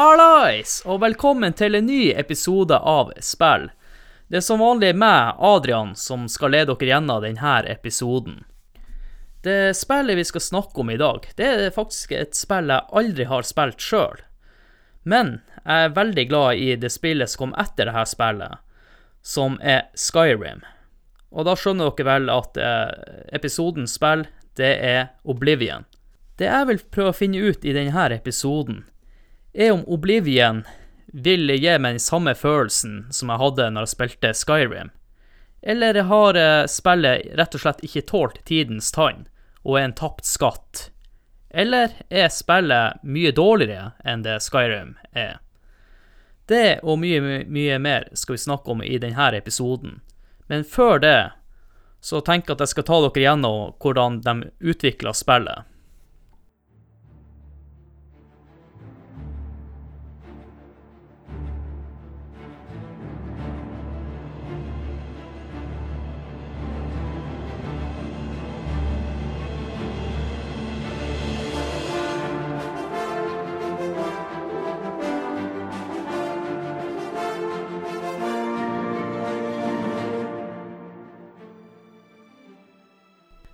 Hallais, og velkommen til en ny episode av Spill. Det er som vanlig meg, Adrian, som skal lede dere gjennom denne episoden. Det spillet vi skal snakke om i dag, det er faktisk et spill jeg aldri har spilt sjøl. Men jeg er veldig glad i det spillet som kom etter dette spillet, som er Skyrim. Og da skjønner dere vel at eh, episodens spill, det er Oblivion. Det jeg vil prøve å finne ut i denne episoden, er om Oblivion vil gi meg den samme følelsen som jeg hadde når jeg spilte Skyrim. Eller har eh, spillet rett og slett ikke tålt tidens tann og er en tapt skatt? Eller er spillet mye dårligere enn det Skyrim er? Det og mye, mye mer skal vi snakke om i denne episoden. Men før det så tenker jeg at jeg skal ta dere gjennom hvordan de utvikla spillet.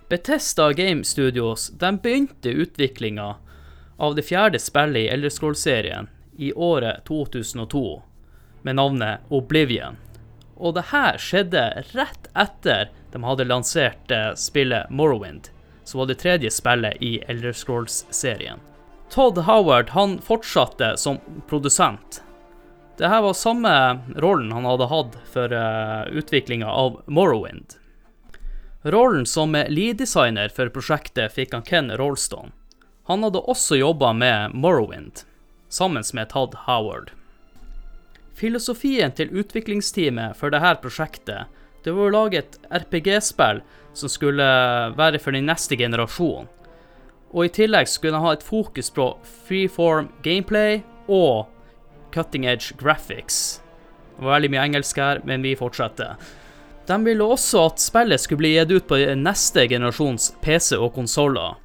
Bethesda Game Studios de begynte utviklinga av det fjerde spillet i Elder Scrolls-serien i året 2002 med navnet Oblivion. Og det her skjedde rett etter de hadde lansert eh, spillet Morrowind, som var det tredje spillet i Elder Scrolls-serien. Todd Howard han fortsatte som produsent. Dette var samme rollen han hadde hatt for uh, utviklinga av Morrowind. Rollen som lead-designer for prosjektet fikk han Ken Rolston. Han hadde også jobba med Morrowind, sammen med Todd Howard. Filosofien til utviklingsteamet for dette prosjektet det var å lage et RPG-spill som skulle være for den neste generasjonen. Og i tillegg skulle han ha et fokus på freeform gameplay og cutting edge graphics. Det var veldig mye engelsk her, men vi fortsetter. De ville også at spillet skulle bli gitt ut på neste generasjons PC og konsoller,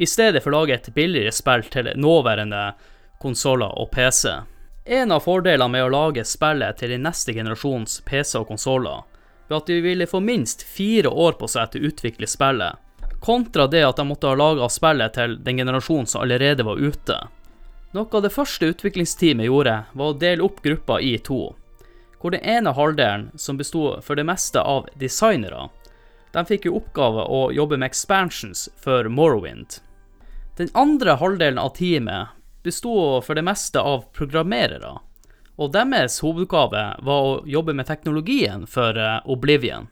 i stedet for å lage et billigere spill til nåværende konsoller og PC. En av fordelene med å lage spillet til den neste generasjons PC og konsoller, var at de ville få minst fire år på seg til å utvikle spillet, kontra det at de måtte ha laga spillet til den generasjonen som allerede var ute. Noe av det første utviklingsteamet gjorde, var å dele opp gruppa i to hvor den ene halvdelen, som besto for det meste av designere, de fikk jo oppgave å jobbe med expansions for Morrowind. Den andre halvdelen av teamet besto for det meste av programmerere, og deres hovedoppgave var å jobbe med teknologien for eh, Oblivion.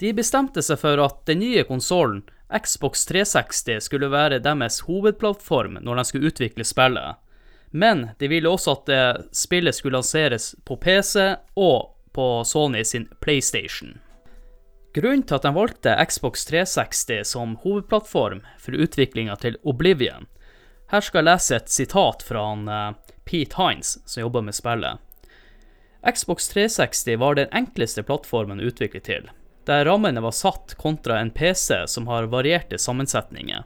De bestemte seg for at den nye konsollen, Xbox 360, skulle være deres hovedplattform når de skulle utvikle spillet, men de ville også at eh, spillet skulle lanseres på PC og på Sony sin PlayStation. Grunnen til at de valgte Xbox 360 som hovedplattform for utviklinga til Oblivion Her skal jeg lese et sitat fra han, uh, Pete Hines, som jobber med spillet. Xbox 360 var den enkleste plattformen å utvikle til, der rammene var satt kontra en PC som har varierte sammensetninger.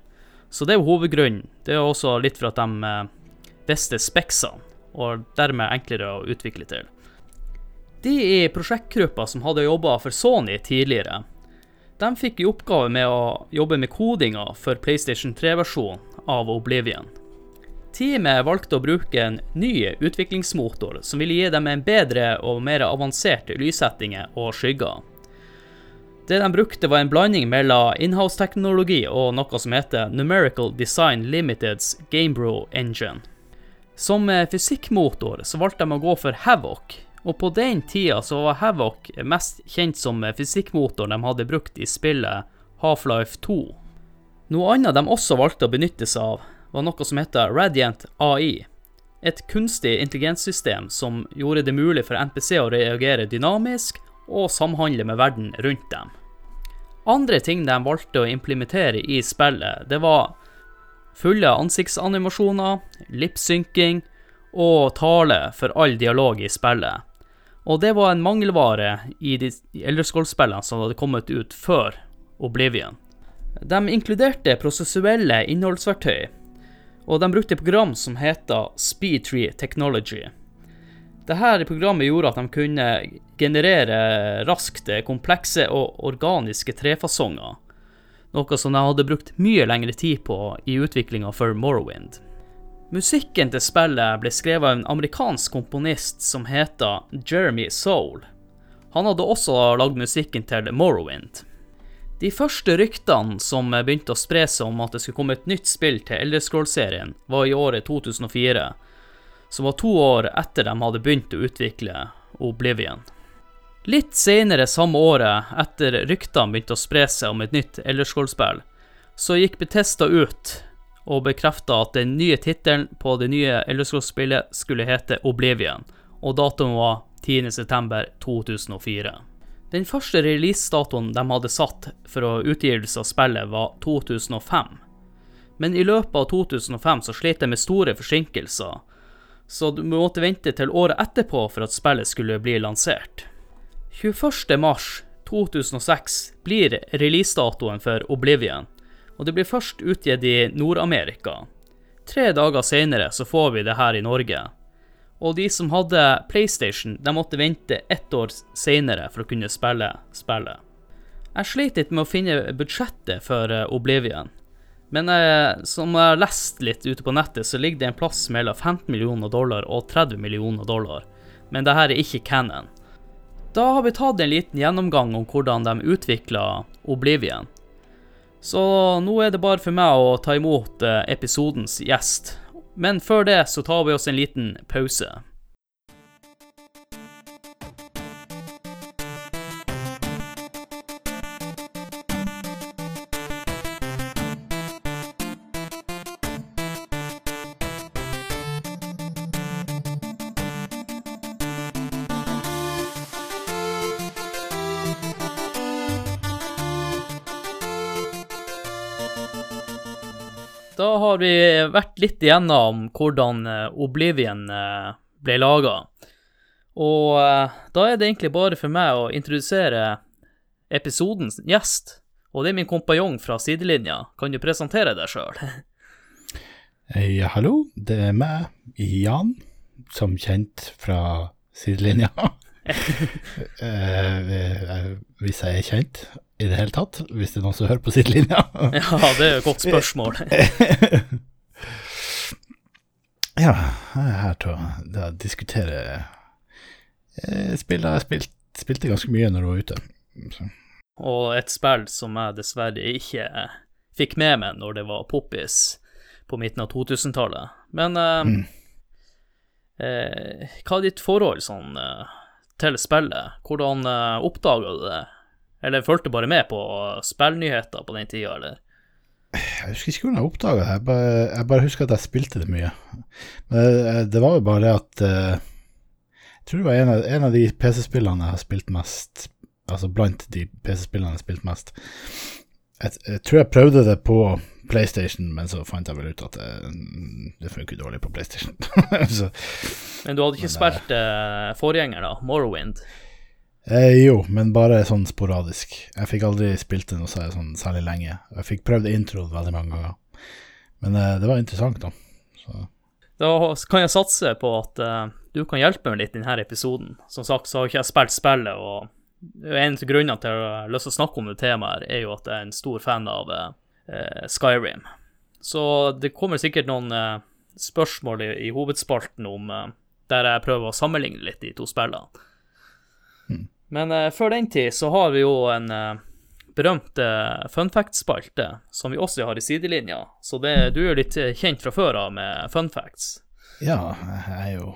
Så det er jo hovedgrunnen. Det er også litt for at de uh, beste speksene, og dermed enklere å utvikle til. De i prosjektgruppa som hadde jobba for Sony tidligere, de fikk i oppgave med å jobbe med kodinga for PlayStation 3-versjonen av Oblivion. Teamet valgte å bruke en ny utviklingsmotor som ville gi dem en bedre og mer avansert lyssettinger og skygger. Det de brukte, var en blanding mellom inhouse-teknologi og noe som heter Numerical Design Limiteds Gamebro Engine. Som fysikkmotor så valgte de å gå for Havoc, og på den tida så var Havoc mest kjent som fysikkmotoren de hadde brukt i spillet Half-Life 2. Noe annet de også valgte å benytte seg av, var noe som heter Radiant AI. Et kunstig intelligenssystem som gjorde det mulig for NPC å reagere dynamisk og samhandle med verden rundt dem. Andre ting de valgte å implementere i spillet, det var fulle ansiktsanimasjoner, lipsynking og tale for all dialog i spillet. Og det var en mangelvare i de Elderscroll-spillene som hadde kommet ut før Oblivion. De inkluderte prosessuelle innholdsverktøy, Og de brukte program som heter Speed3 Technology. Dette programmet gjorde at de kunne generere raskt komplekse og organiske trefasonger, noe som de hadde brukt mye lengre tid på i utviklinga for Morrowind. Musikken til spillet ble skrevet av en amerikansk komponist som heter Jeremy Soul. Han hadde også lagd musikken til Morrowind. De første ryktene som begynte å spre seg om at det skulle komme et nytt spill til Elderscroll-serien, var i året 2004, som var to år etter de hadde begynt å utvikle Oblivion. Litt senere samme året, etter ryktene begynte å spre seg om et nytt Elderskål-spill, så gikk Betesta ut og bekrefta at den nye tittelen på det nye Elderskål-spillet skulle hete Oblivion, og datoen var 10.9.2004. Den første releasedatoen de hadde satt for utgivelse av spillet, var 2005. Men i løpet av 2005 så slet de med store forsinkelser, så du måtte vente til året etterpå for at spillet skulle bli lansert. 21.3.2006 blir releasedatoen for Oblivion, og det blir først utgitt i Nord-Amerika. Tre dager senere så får vi det her i Norge. Og de som hadde PlayStation, de måtte vente ett år senere for å kunne spille spillet. Jeg sleit litt med å finne budsjettet for eh, Oblivion. Men eh, som jeg har lest litt ute på nettet, så ligger det en plass mellom 15 millioner dollar og 30 millioner dollar. Men det her er ikke canon. Da har vi tatt en liten gjennomgang om hvordan de utvikla Oblivion. Så nå er det bare for meg å ta imot eh, episodens gjest. Men før det så tar vi oss en liten pause. Har vi vært litt igjennom hvordan eh, Oblivion eh, ble laga. Og eh, da er det egentlig bare for meg å introdusere episodens gjest. Og det er min kompanjong fra sidelinja. Kan du presentere deg sjøl? Ja, hallo. Det er meg, Jan, som kjent fra sidelinja. eh, hvis jeg er kjent i det hele tatt, hvis det er noen som hører på sidelinja. ja, det er et godt spørsmål. ja, jeg er her til å, diskutere eh, spill jeg spilt, spilte ganske mye når du var ute. Så. Og et spill som jeg dessverre ikke fikk med meg når det var poppis på midten av 2000-tallet. Men eh, mm. eh, hva er ditt forhold sånn, eh, til spillet? Hvordan eh, oppdaga du det? Eller fulgte bare med på spillnyheter på den tida, eller? Jeg husker ikke hvordan jeg oppdaga det, jeg bare, jeg bare, husker at jeg spilte det mye. Men eh, det var jo bare det at uh, Jeg tror det var en av, en av de PC-spillene jeg har spilt mest, altså blant de PC-spillene jeg har spilt mest. Jeg, jeg, tror jeg prøvde det på PlayStation, men så fant jeg vel ut at det, det funker dårlig på PlayStation. så, men du hadde ikke men, spilt uh, forgjenger, da? Morrowind? Eh, jo, men bare sånn sporadisk. Jeg fikk aldri spilt det noe sånn særlig lenge. Jeg fikk prøvd introen veldig mange ganger. Men eh, det var interessant, da. Så. Da kan jeg satse på at eh, du kan hjelpe meg litt i denne episoden. Som sagt så har ikke jeg spilt spillet, og en av grunnene til at jeg har lyst til å snakke om det temaet, er jo at jeg er en stor fan av uh, Skyrim. Så det kommer sikkert noen uh, spørsmål i, i, hovedspalten om der jeg prøver å sammenligne litt de to spillene. Hmm. Men uh, før den tid så har vi jo en uh, berømt uh, fun fact-spalte, som vi også har i sidelinja. Så det, du er jo litt kjent fra før av med funfacts. Ja, jeg er jo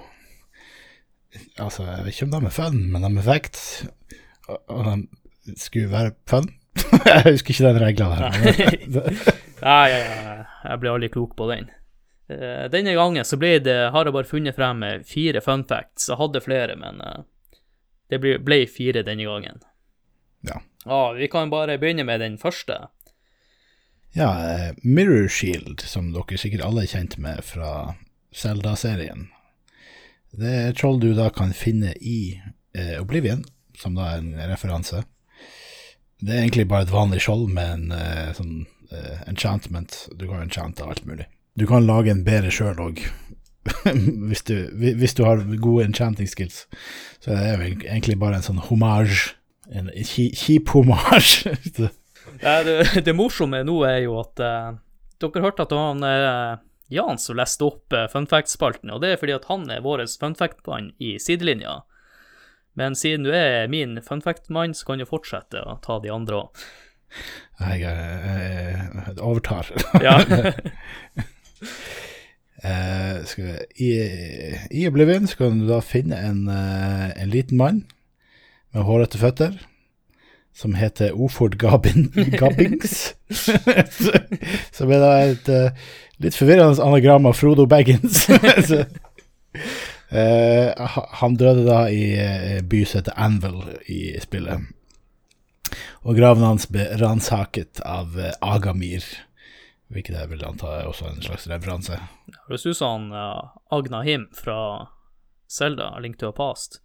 Altså, jeg vet ikke om de er fun, men de er facts. Og de skulle være fun. jeg husker ikke den regla der. Nei, ja, ja, jeg blir aldri klok på den. Denne gangen så ble det, har jeg bare funnet frem fire fun facts. Jeg hadde flere, men det ble fire denne gangen. Ja. Ah, vi kan bare begynne med den første. Ja, eh, Mirror Shield, som dere sikkert alle er kjent med fra Zelda-serien. Det er troll du da kan finne i eh, Oblivion, som da er en referanse. Det er egentlig bare et vanlig skjold med en eh, sånn eh, enchantment. Du kan enchante alt mulig. du kan lage en bedre sjøl òg. hvis, du- hvis du har gode enchanting skills. Så det er jo egentlig bare en sånn hommage. En kjip hommage. Ja, det, det morsomme nå er jo at eh, dere hørte at han eh, Jan som leste opp uh, funfact-spalten, og det er fordi at han er vår funfact-mann i sidelinja. Men siden du er min funfact-mann, så kan du fortsette å ta de andre òg. jeg, jeg overtar. Ja. Eh, vi, i, I Oblivion så kan du da finne en, eh, en liten mann med hårete føtter som heter Oford Gabin, Gabbings. som er da et eh, litt forvirrende anagram av Frodo Baggins. så, eh, han døde da i eh, by som heter Anvil i spillet. Og graven hans ble ransaket av Agamir. Hvilket jeg vil anta er også en slags referanse. Hvis du sa han uh, Agna Him fra Zelda, Link to a Past.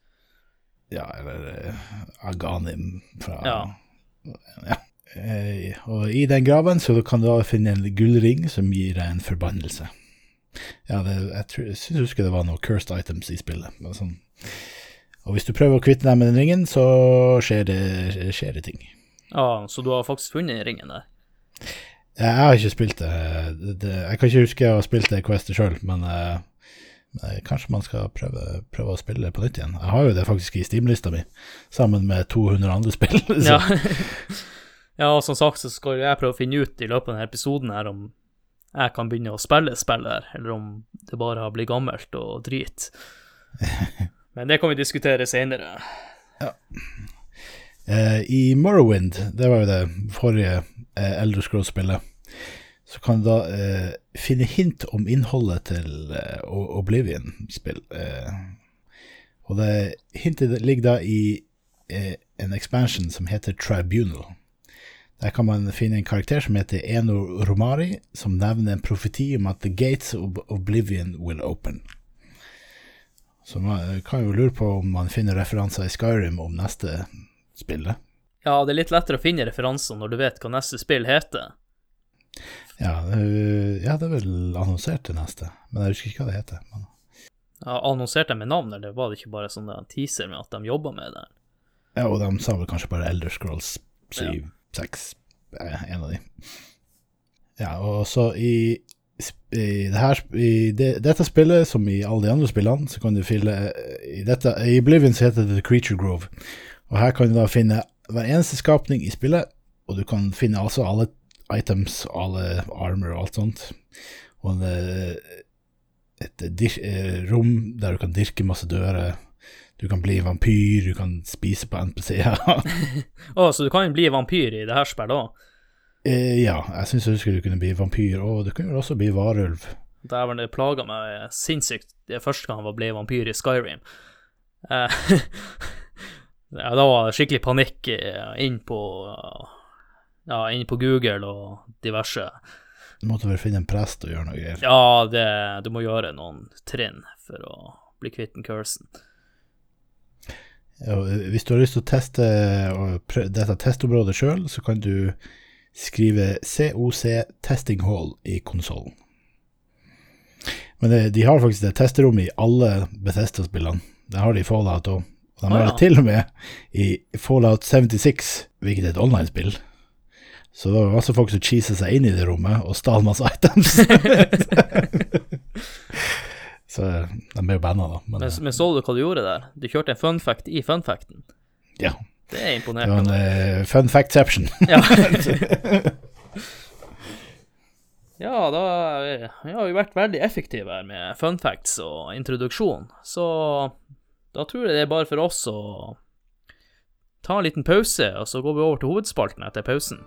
Ja, eller uh, Aganim fra Ja. Ja. Eh, og i den graven så kan du da finne en gullring som gir deg en forbannelse. Ja, det, jeg, tror, jeg synes jeg husker det var noen cursed items i spillet. men Sånn. Og hvis du prøver å kvitte deg med den ringen, så skjer det, skjer det ting. Ja, så du har faktisk funnet ringen der? Jeg har ikke spilt det. det, jeg kan ikke huske å ha spilt det questet sjøl, men eh, kanskje man skal prøve, prøve å spille det på nytt igjen. Jeg har jo det faktisk i Steam-lista mi, sammen med 200 andre spill. Ja. ja, og som sagt så skal jeg prøve å finne ut i løpet av denne episoden her om jeg kan begynne å spille spill her, eller om det bare har blitt gammelt og drit. Men det kan vi diskutere senere. Eh, I Morrowind, det var jo det forrige eh, Elder Scrolls-spillet, så kan du da eh, finne hint om innholdet til eh, Oblivion-spill. Eh, og det hintet ligger da i eh, en expansion som heter Tribunal. Der kan man finne en karakter som heter Eno Romari, som nevner en profeti om at the gates of Oblivion will open. Så man kan jo lure på om man finner referanser i Skyrim om neste spillet. Ja, det er litt lettere å finne referanser når du vet hva neste spill heter. Ja, ja, det er vel annonsert til neste, men jeg husker ikke hva det heter. Men, Ja, Annonserte de med navn, eller var det ikke bare sånn en teaser med at de jobba med det? ja, og de sa vel kanskje bare Elder Scrolls 7, Ja. 6, eh, en av de. Ja, og så i, i, det her, i det, dette spillet, som i alle de andre spillene, så kan du fylle I, dette, i Oblivion heter det The Creature Grove, og her kan du da finne hver eneste skapning i spillet, og du kan finne altså alle items, alle armor og alt sånt. Og det, et et eh, rom der du kan dirke masse dører. Du kan bli vampyr, du kan spise på NPC-er. Å, så du kan bli vampyr i det her spillet òg? eh, ja, jeg syns jeg husker du kunne bli vampyr, og du kunne også bli varulv. Dæven, det plaga meg sinnssykt det første gang jeg ble vampyr i Skyrim. Eh, ja, da var det skikkelig panikk eh, inn på Ja, inn på Google og diverse. Du måtte vel finne en prest og gjøre noe greier. Ja, det, du må gjøre noen trinn for å bli kvitt den cursen. Ja, hvis du har lyst til å teste dette testområdet sjøl, så kan du skrive COC Testing Hall i konsollen. Men det, de har faktisk det testerommet i alle Bethesda-spillene. Det har de i Fallout òg. Og de Ah, ja. til og med i Fallout 76, hvilket er et online-spill. Så det var masse folk som cheesa seg inn i det rommet og stal masse items. så de er jo banna, da. Men, Men, men så du hva du gjorde der? Du kjørte en fun fact i fun facten. ja, Det er det var en imponerende. eh, fun factception. Ja. ja, da Vi har vi vært veldig effektive her med fun facts og introduksjon, så da tror jeg det er bare for oss å ta en liten pause, og så går vi over til hovedspalten etter pausen.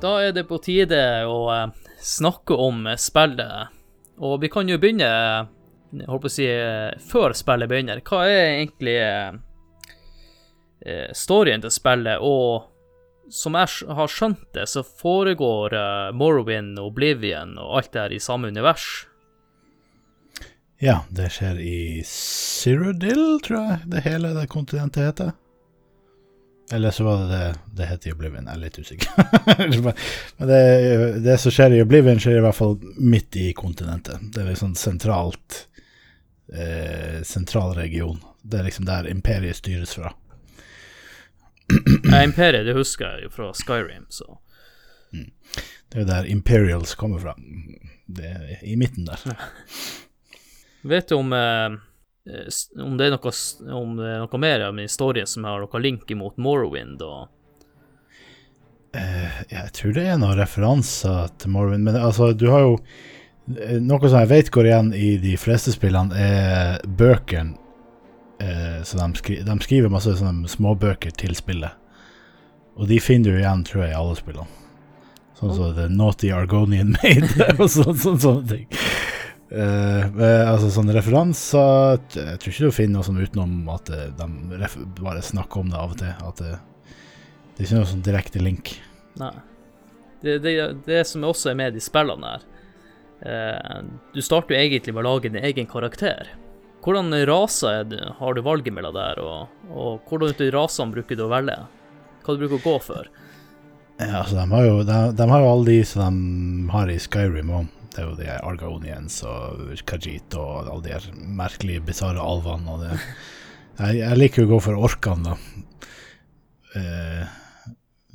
Da er det på tide å eh, snakke om eh, spillet, og vi kan jo begynne jeg holdt på å si eh, før spillet begynner. Hva er egentlig eh, eh, storyen til spillet, og som jeg har skjønt det, så foregår Morrowind Oblivion og alt det her i samme univers. Ja, det skjer i Cyrodiil, tror jeg det hele det kontinentet heter. Eller så var det det det heter i Oblivion, jeg er litt usikker. Men det, det som skjer i Oblivion, skjer i hvert fall midt i kontinentet. Det er liksom sentralt eh, Sentral region. Det er liksom der imperiet styres fra. Ja, Imperiet, det husker jeg jo fra Skyrim, så Det er jo der Imperials kommer fra. Det er i midten der. Vet du om, eh, om, det er noe, om det er noe mer av historien som har noe link imot Morrowind og uh, jeg tror det er noen referanser til Morrowind, men altså, du har jo eh, Noe som jeg vet går igjen i de fleste spillene, er bøkene. Uh, så de, skri de skriver masse sånne småbøker til spillet. Og de finner du igjen, tror jeg, i alle spillene. Sånn som The Naughty Argonian Made og sånne, sånne, sånne ting. Men, altså sånn referanser Jeg tror ikke du finner noe sånn utenom at eh, de bare snakker om det av og til. At det, det er ikke noe sånn direkte link. Nei. Det, det, det som også er med i spillene her uh, Du starter jo egentlig med å lage din egen karakter. Hvordan raser er har du valget mellom der, og, og hvordan rasene bruker du å velge? Hva du bruker å gå for? Ja, altså, de har jo, de, de har jo alle de som de har i Skyrim òg. Det er jo de Argaonians og Kajit og alle de her merkelige, bisarre alvene. Og det. Jeg, jeg liker jo å gå for orkene, da. Eh,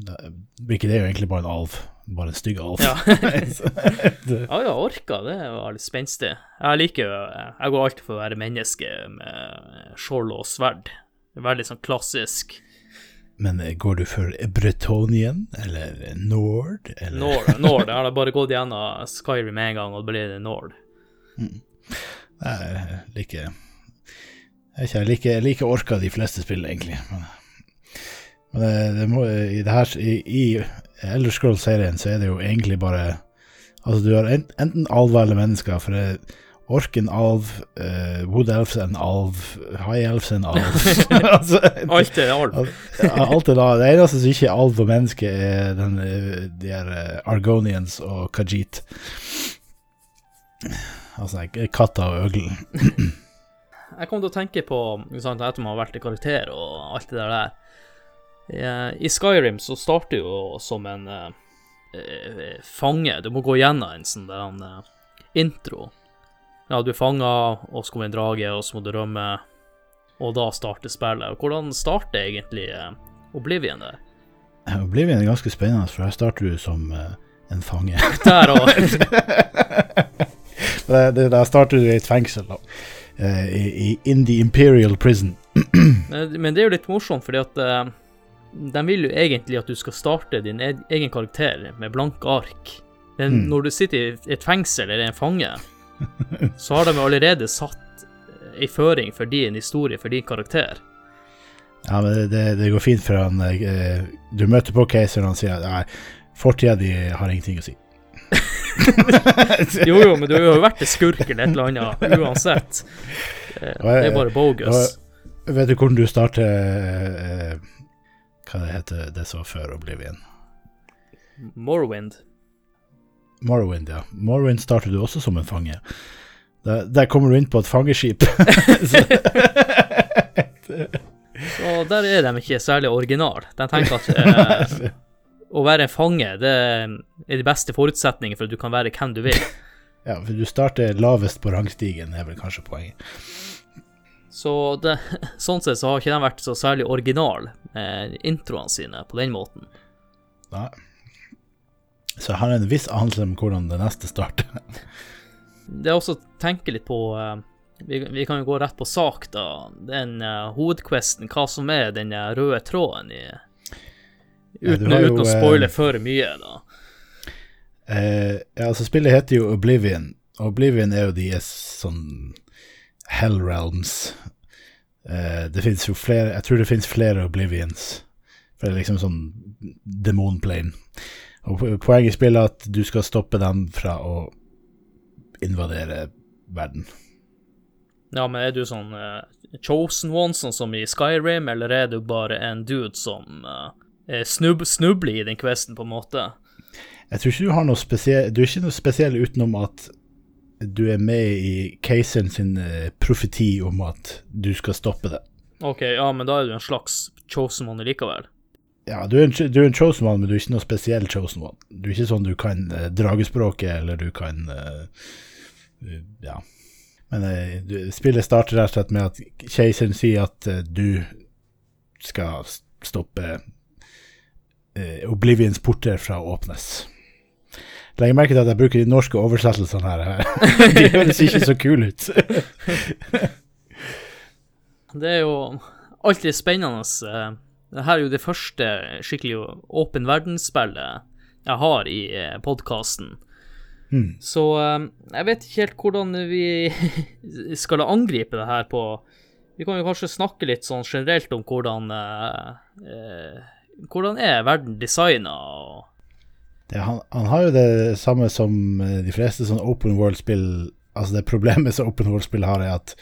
da. Det er jo egentlig bare en alv. Bare en stygg alv. Ja. Ja ja, orka, det var litt spenstig. Jeg liker jo Jeg går alltid for å være menneske med skjold og sverd. Veldig sånn klassisk. Men eh, går du for Bretonien eller Nord? Eller? Nord. Nord. Jeg har bare gått gjennom Skyrim en gang, og det blir Nord. Jeg liker Jeg liker, liker orka de fleste spill, egentlig. Men, men det, det må, i det her I, i Elder Scrolls-serien så er det jo egentlig bare Altså, du har en, enten alver eller mennesker, for det, ork en alv, uh, Wood Elves er en alv, High Elves er en alv altså, Alt er ja, alt er da, Det eneste som ikke er alv og menneske, er den, eh, de her eh, Argonians og Khajiit. Altså katta og øglen. Jeg kom til å tenke på sant, etter man har vært i karakter og alt det der. I, I Skyrim så starter du jo som en eh, eh, fange. Du må gå gjennom en sånn der eh, intro. Ja, du er fanga, og så kommer en drage, og så må du rømme. Og da starter spillet. Hvordan starter egentlig eh, Oblivion der? Oblivion er ganske spennende, for her starter du som eh, en fange. Der òg. der starter du i et fengsel, da. Eh, i, in the Imperial Prison. Men men det er jo litt morsomt, fordi at eh, de vil jo egentlig at du skal starte din egen karakter med blanke ark. Men Mm. når du sitter i et fengsel eller en fange, så har de allerede satt ei føring for din historie, for din karakter. Ja, men det, det, går fint, for han eh, Du møter på keiseren, og han sier nei, fortida di har ingenting å si. Jo, jo, men du har jo vært en skurk eller et eller annet uansett. Eh, Det er bare bogus. Vet du hvordan du starter eh, Hva det heter det som var før Oblivion? Morrowind. Morrowind, ja. Morrowind starter du også som en fange. Der, der kommer du inn på et fangeskip. Så der er de ikke særlig original. De tenker at eh, å være en fange, det er de beste forutsetningene for at du kan være hvem du vil. ja, for du starter lavest på rangstigen, er vel kanskje poenget. Så det, sånn sett så har ikke de vært så særlig original eh, introene sine på den måten. Nei. Så jeg har en viss anelse om hvordan det neste starter. Det er også å tenke litt på eh, vi, vi kan jo gå rett på sak, da. Den uh, hovedquesten, hva som er den eh, røde tråden i Ja, Uten, jo, å spoile for mye, da. Uh, ja, altså Spillet heter jo Oblivion, Oblivion er jo deres sånn Hell Realms. Uh, det fins jo flere Jeg tror det fins flere Oblivions. For det er liksom sånn demonplane. Og poenget i spillet er at du skal stoppe dem fra å invadere verden. Ja, men er du sånn uh, chosen one, sånn som i Skyrim, eller er du bare en dude som uh, snub, snubler i den questen, på en måte. Jeg tror ikke du har noe spesiell Du er ikke noe spesiell utenom at du er med i keiseren sin eh, profeti om at du skal stoppe det. OK, ja, men da er du en slags chosen one likevel. Ja, du er, en, du er en chosen one, men du er ikke noe spesiell chosen one. Du er ikke sånn du kan eh, dragespråket, eller du kan eh, Ja. Men eh, spillet starter rett og slett med at keiseren sier at eh, du skal stoppe eh, Oblivions porter fra å åpnes. Legg merke til at jeg bruker de norske oversettelsene her. De høres ikke så kule ut. Det er jo alltid spennende. Eh, Det her er jo det første skikkelig åpen verdensspillet jeg har i podkasten. Mm. Så eh, jeg vet ikke helt hvordan vi skal angripe det her på Vi kan jo kanskje snakke litt sånn generelt om hvordan eh, eh, Hvordan er verden designa Det, han, han har jo det samme som eh, de fleste sånn open world-spill Altså Det problemet som open world-spill har, er at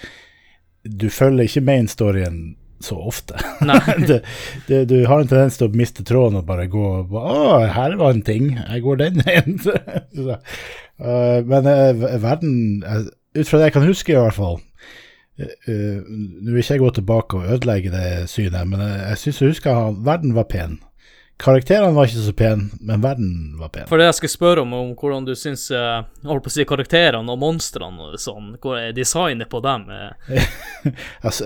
du følger ikke main-storyen så ofte. Det, det, du har en tendens til å miste tråden og bare gå Å, her var en ting. Jeg går den veien. Eh, men uh, verden uh, Ut fra det jeg kan huske, i hvert fall Nå vil ikke jeg gå tilbake og ødelegge det synet, men jeg syns jeg husker at verden var pen. Karakterene var ikke så pen, men verden var pen. For det jeg skulle spørre om, om hvordan du syns uh, jeg holdt på å si karakterene og monstrene og sånn, hvor er designet på dem? eh? Altså,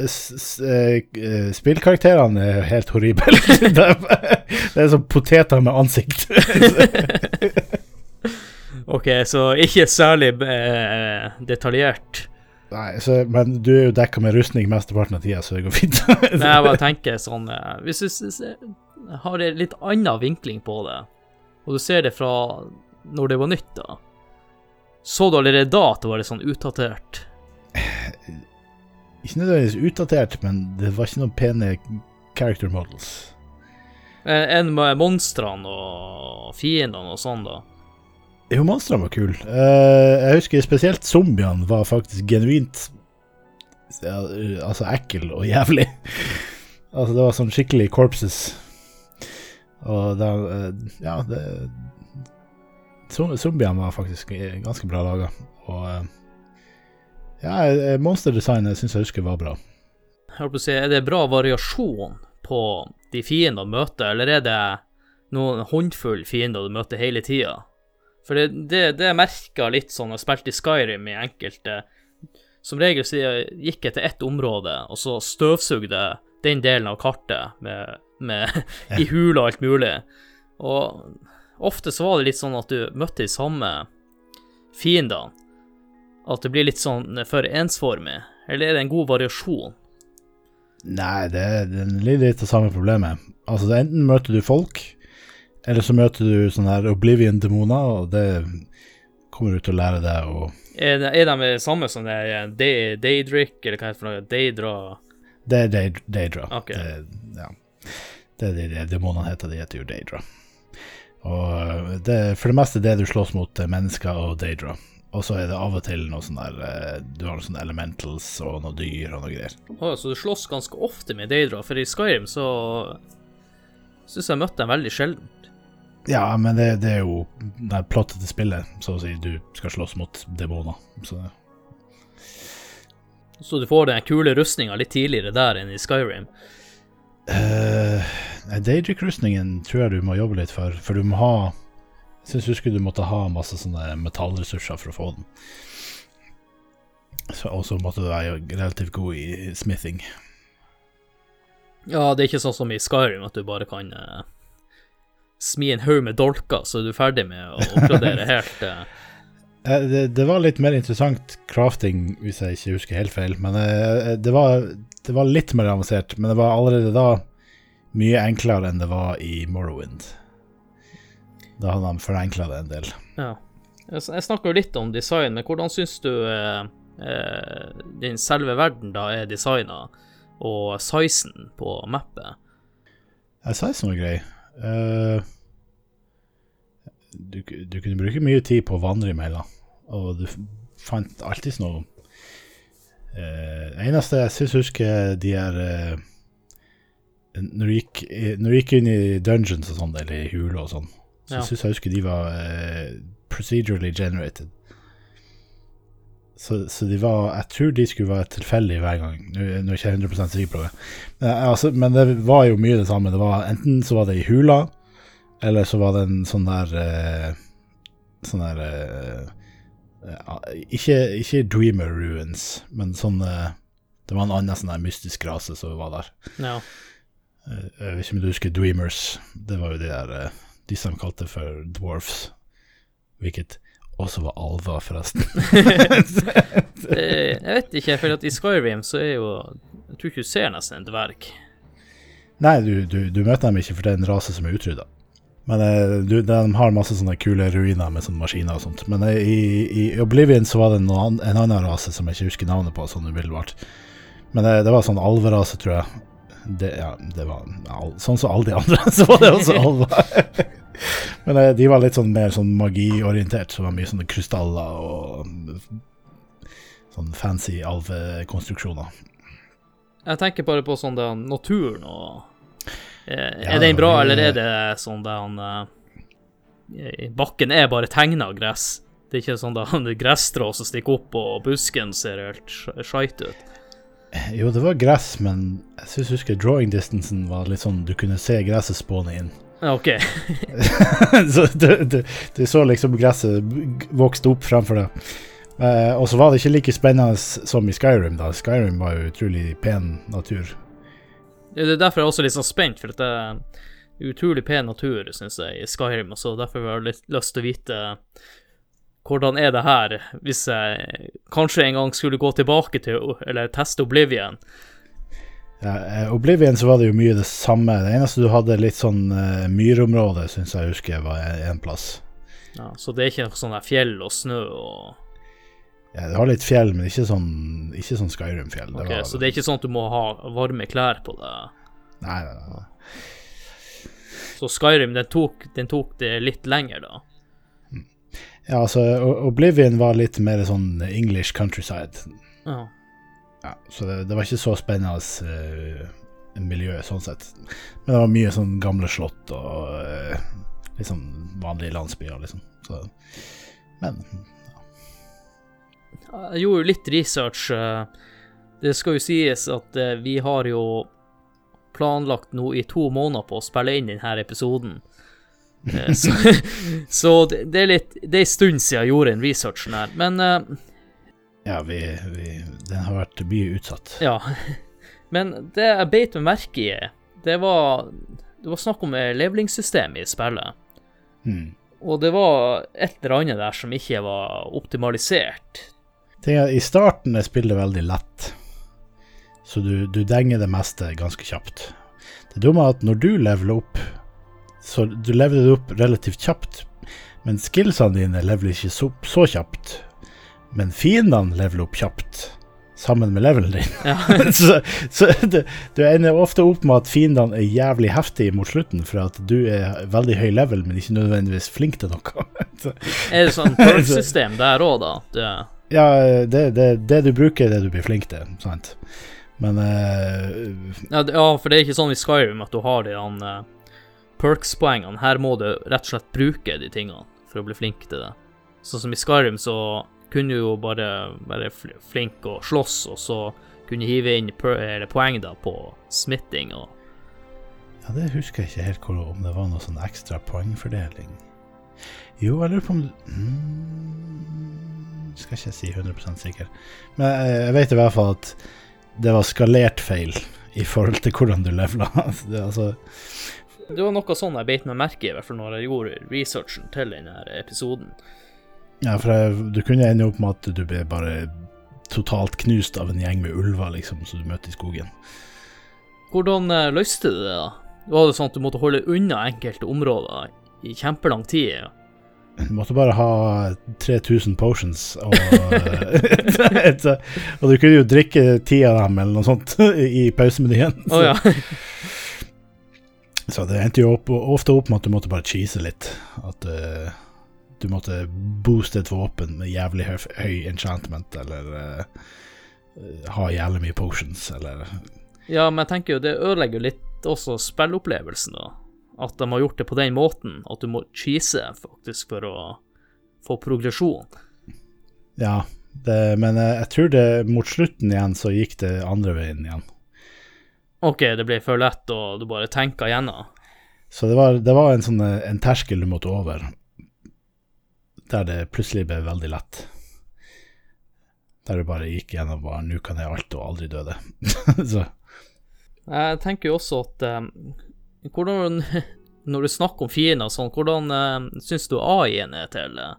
eh, eh, spillkarakterene er helt horrible. det er som poteter med ansikt. OK, så ikke særlig uh, detaljert. Nei, så, men du er jo dekka med rustning mesteparten av tida, så det går fint. Nei, jeg bare tenker sånn eh, Hvis du har en litt annen vinkling på det, og du ser det fra når det var nytt, da Så du allerede da at det var litt sånn utdatert? ikke nødvendigvis utdatert, men det var ikke noen pene character models. Eh, Enn med monstrene og fiendene og sånn, da. Jo, monstrene var kule. Eh, jeg husker spesielt zombiene var faktisk genuint Altså ekkel og jævlig. altså, det var sånn skikkelig corpses. Og da eh, Ja, det Zombiene var faktisk eh, ganske bra laga. Og eh, ja, monsterdesignet syns jeg husker var bra. Jeg å si, Er det bra variasjon på de fiendene du møter, eller er det noen håndfull fiender du møter hele tida? For det, det, det merka litt sånn jeg spilte i Skyrim i enkelte Som regel så gikk jeg til ett område, og så støvsugde den delen av kartet med, med i hula og alt mulig. Og ofte så var det litt sånn at du møtte de samme fiendene. At det blir litt sånn for ensformig. Eller er det en god variasjon? Nei, det, det er litt av samme problemet. Altså, det, enten møter du folk, eller så møter du sånne her Oblivion-demoner, og det kommer du til å lære deg å Er, de- er de det samme som det er Daydrick, eller hva heter det for noe? Daydra? Det er Daydra. Daedra. Ok. Det, ja. Det er de demonene heter. De heter jo Daedra. Og det er for det meste det du slåss mot, er mennesker og Daedra. Og så er det av og til noe sånn der eh, Du har noen sånne elementals og noe dyr og noe greier. Oh, så du slåss ganske ofte med Daedra, for i Skyrim så syns jeg møtte dem veldig sjelden. Ja, men det, det er jo det plottet til spillet, så å si. Du skal slåss mot demoner. Så Så du får den kule rustninga litt tidligere der enn i Skyrim. Uh, Daedric-rustningen tror jeg du må jobbe litt for, for du må ha Jeg syns husker du måtte ha masse sånne metallressurser for å få den. Så, og så måtte du være relativt god i smithing. Ja, det er ikke sånn som i Skyrim, at du bare kan uh, smi en haug med dolker, så er du ferdig med å oppgradere helt eh. Eh, Det, det var litt mer interessant crafting, hvis jeg ikke husker helt feil. Men uh, det, var, det var litt mer avansert. Men det var allerede da mye enklere enn det var i Morrowind. Da hadde han forenkla det en del. Ja. Jeg sn- snakka jo litt om design, men hvordan syns du eh, eh, den selve verden da er designa, og sizen på mappet? Sa som var grei. Uh, du, du kunne bruke mye tid på å vandre imellom, og du fant alltid noe uh, eneste jeg syns husker de er uh, når du gikk, når du gikk inn i dungeons og sånn, eller i huler og sånn, så Ja. synes jeg husker de var eh, procedurally generated. Så, så de var Jeg tror de skulle være tilfeldige hver gang. Nå nå er jeg ikke 100 sikker på det. Men, eh, altså, men det var jo mye det samme. Det var Enten så var det i hula, eller så var det en sånn der eh, Sånn der eh, ikke, ikke Dreamer Ruins, men sånn eh, Det var en annen sånn mystisk rase som var der. Ja. Eh, Jeg vet ikke om du husker Dreamers. Det var jo de der eh, De som kalte for dwarfs. Hvilket også var alver, forresten. Det, jeg vet ikke, for i Skyrim så er jo Jeg tror ikke du ser nesten en dverg. Nei, du, du, du møter dem ikke, for det er en rase som er utrydda. Men eh, du, de har masse sånne kule ruiner med sånne maskiner og sånt. Men eh, i, i Oblivion så var det noen, en annen rase som jeg ikke husker navnet på, sånn umiddelbart. Men det, det var sånn alverase, tror jeg. Det, ja, det var al Sånn som alle de andre, så var det også alver. Men eh, de var litt sånn mer sånn magiorientert, så det var mye sånne krystaller og sånn fancy alvekonstruksjoner. Jeg tenker bare på sånn den naturen og eh, Er den bra, eller er det sånn den eh, Bakken er bare tegna gress. Det er ikke sånn da gresstrå som stikker opp, og busken ser helt sk- skeit ut. Jo, det var gress, men jeg synes jeg husker drawing distancen var litt sånn Du kunne se gresset spåne inn. OK. så du, du, du så liksom gresset vokste opp framfor deg. Eh, og så var det ikke like spennende som i Skyrim. da Skyrim var jo utrolig pen natur. Det er derfor jeg er også litt sånn spent, for at det er utrolig pen natur, syns jeg, i Skyrim. Og så derfor har jeg litt lyst til å vite hvordan er det her, hvis jeg kanskje en gang skulle gå tilbake til eller teste Oblivion. Ja, eh, Oblivion så var det jo mye det samme. Det eneste du hadde litt sånn uh, myrområde, syns jeg husker var en plass. Ja, så det er ikke noe sånn der fjell og snø og Ja, det har litt fjell, men ikke sånn, ikke sånn Skyrim-fjell. Ok, var- Så det er ikke sånn at du må ha varme klær på deg? Nei, nei, nei. Så Skyrim, den tok, den tok det litt lenger, da? Ja, altså, Oblivion var litt mer sånn English countryside. Ja. Ja, så det, det var ikke så spennende uh, miljø, sånn sett. Men det var mye sånn gamle slott og uh, litt sånn vanlige landsbyer, liksom. Så, men Jeg gjorde jo litt research. eh, Det skal jo sies at eh, vi har jo planlagt nå i to måneder på å spille inn denne episoden. Eh, Så, så det, er litt Det er en stund siden jeg gjorde den researchen her. Men ja, vi, vi Den har vært mye utsatt. Ja. Men det jeg beit meg merke i, det var Det var snakk om levelingssystem i spillet. Mm. Og det var et eller annet der som ikke var optimalisert. Ting I starten er spillet veldig lett, så du, du denger det meste ganske kjapt. Det dumme er at når du leveler opp, så du leveler det opp relativt kjapt, men skillsene dine leveler ikke så, så kjapt. Men fiendene leveler opp kjapt, sammen med levelen din. Ja. så så du, du ender ofte opp med at fiendene er jævlig heftige mot slutten, for at du er veldig høy level, men ikke nødvendigvis flink til noe. Er det sånn perk-system der òg, da? Det, ja, det, det, det du bruker, er det du blir flink til, sant. Men uh, ja, det- ja, for det er ikke sånn i Skyrim at du har de eh, perks-poengene. Her må du rett og slett bruke de tingene for å bli flink til det. Sånn som i Skyrim så kunne du jo bare være flink og slåss, og så kunne hive inn poeng da på smitting og Ja, det husker jeg ikke helt hvor, om det var noe sånn ekstra poengfordeling. Jo, jeg lurer på om mm, Skal ikke si 100% sikker. Men jeg, jeg vet i hvert fall at det var skalert feil i forhold til hvordan du levela. det, altså, Det var noe sånn jeg beit meg merke i, hvert fall når jeg gjorde researchen til denne episoden. ja, for jeg, du kunne ende opp med at du ble bare totalt knust av en gjeng med ulver, liksom, som du møtte i skogen. Hvordan eh, løste du det, da? Var det sånn at du måtte holde unna enkelte områder i kjempelang tid? Du måtte bare ha 3000 potions, og, et, og du kunne jo drikke ti av dem eller noe sånt i pausemenyen. Å ja. Så det endte jo opp, ofte opp med at du måtte bare cheese litt. At uh, du måtte booste et våpen med jævlig høy, høy enchantment, eller uh, ha jævlig mye potions, eller ja, men jeg tenker jo det ødelegger jo litt også spillopplevelsen, da. At de har gjort det på den måten, at du må cheese faktisk for å få progresjon. Ja, det, men eh, jeg tror det mot slutten igjen så gikk det andre veien igjen. OK, det ble for lett, og du bare tenker igjennom. Så det var, det var en sånn eh, en terskel du måtte over, der det plutselig ble veldig lett. Der du bare gikk gjennom bare 'nå kan jeg alt og aldri døde'. så Jeg tenker jo også at um, hvordan Når du snakker om fiender og sånn, hvordan uh, syns du AI-en er til uh,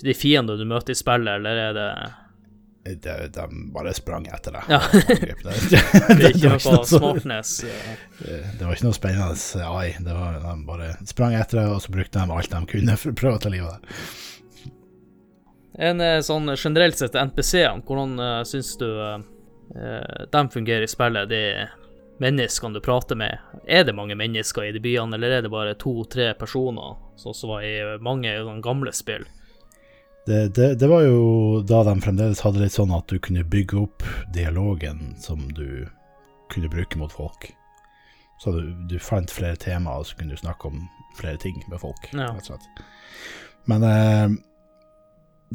de fiendene du møter i spillet, eller er det de, de bare sprang etter deg. Ja. det, Det det, var noe smartness? uh, det var ikke noe spennende AI. Det var, de bare sprang etter deg, og så brukte de alt de kunne for å prøve å ta livet av deg. En eh, sånn generelt sett NPC-ene, hvordan uh, syns du uh, de fungerer i spillet? De menneskene du prater med, er det mange mennesker i de byene, eller er det bare to-tre personer, sånn som var i mange gamle spill? Det, det, det var jo da de fremdeles hadde litt sånn at du kunne bygge opp dialogen som du kunne bruke mot folk. Så du, du fant flere temaer, og så kunne du snakke om flere ting med folk. Ja. Men eh,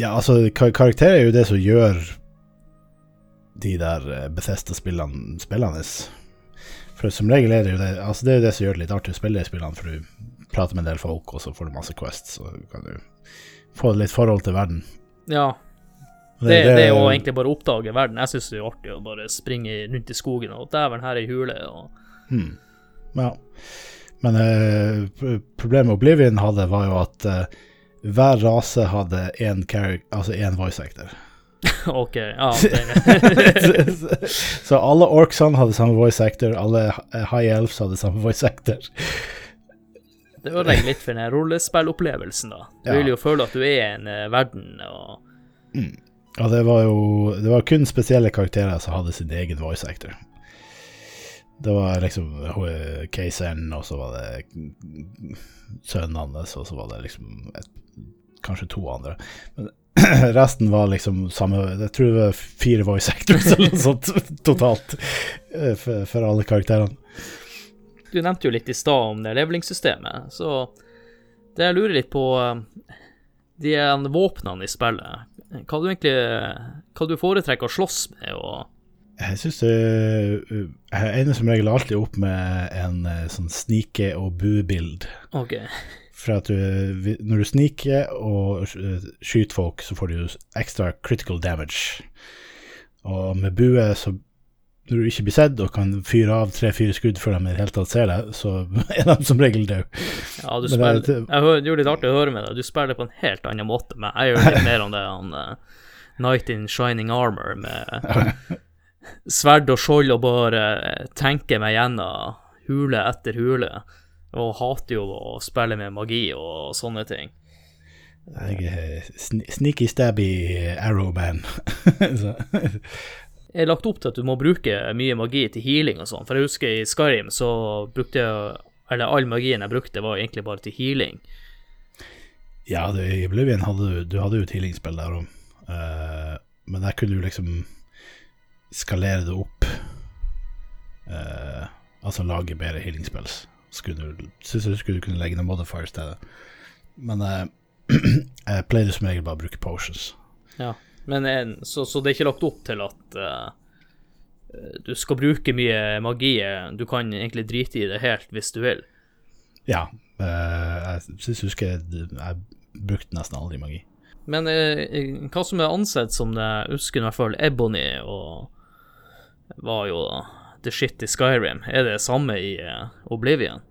ja, altså, kar karakterer er jo det som gjør de der eh, Bethesda-spillene spillende. For som regel er det jo det Altså, det er jo det som gjør det litt artig å spille de spillene, for du prater med en del folk, og så får du masse quests, og kan du få litt forhold til verden. Ja, Det, det, det er jo egentlig bare å oppdage verden. Jeg syns det er artig å bare springe rundt i skogen og dæven, her er ei hule, og Hmm. Ja. Men eh, pro- problemet Oblivion hadde, var jo at eh, hver rase hadde én altså voice actor. OK, ja. Så alle orksene hadde samme voice actor, alle eh, high elves hadde samme voice actor. det ødelegger litt for den rollespillopplevelsen, da. Du Ja. vil jo føle at du er i en uh, verden, og Og det var jo Det var kun spesielle karakterer som hadde sin egen voice actor. Det var liksom hun- keiseren, og så var det sønnen hans, og så var det liksom et, kanskje to andre. Men resten var liksom samme Jeg tror det var fire voice actors eller noe sånt totalt eh, for, for alle karakterene. Du nevnte jo litt i stad om det levelingssystemet, så det jeg lurer litt på eh, De eh, våpnene i spillet, hva du egentlig Hva du foretrekker å slåss med, og Jeg syns det Jeg ender som regel alltid opp med en eh, sånn snike- og buebild. OK. For at du, når du sniker og eh, skyter folk, så får du ekstra critical damage. Og med bue, så når du ikke blir sett og kan fyre av tre-fire skudd før de i det hele tatt ser deg, så er de som regel døde. Ja, du spiller, det Jeg Det jo litt artig å høre med deg. Du spiller på en helt annen måte, men jeg gjør litt mer om det han uh, Night in Shining Armor med sverd og skjold og bare eh, tenker meg gjennom hule etter hule. Og hater jo å spille med magi og sånne ting. Jeg er sn- sneaky stabby arrow man. så, Jeg er lagt opp til at du må bruke mye magi til healing og sånn, for jeg husker i Skyrim så brukte jeg Eller all magien jeg brukte, var egentlig bare til healing. ja, du, i Oblivion hadde du, du hadde jo et healingspill der òg, men der kunne du liksom skalere det opp. Uh, altså lage bedre healing spells. Skulle du, synes jeg du skulle kunne legge noen modifiers til det. Men eh, jeg pleide som regel bare å bruke potions. Ja, men en, så, så det er ikke lagt opp til at uh, du skal bruke mye magi. Du kan egentlig drite i det helt hvis du vil. Ja, eh, jeg synes husker jeg, jeg brukte nesten aldri magi. Men eh, hva som er ansett som det, jeg husker i hvert fall Ebony og var jo the shit i Skyrim. Er det samme i eh, Oblivion?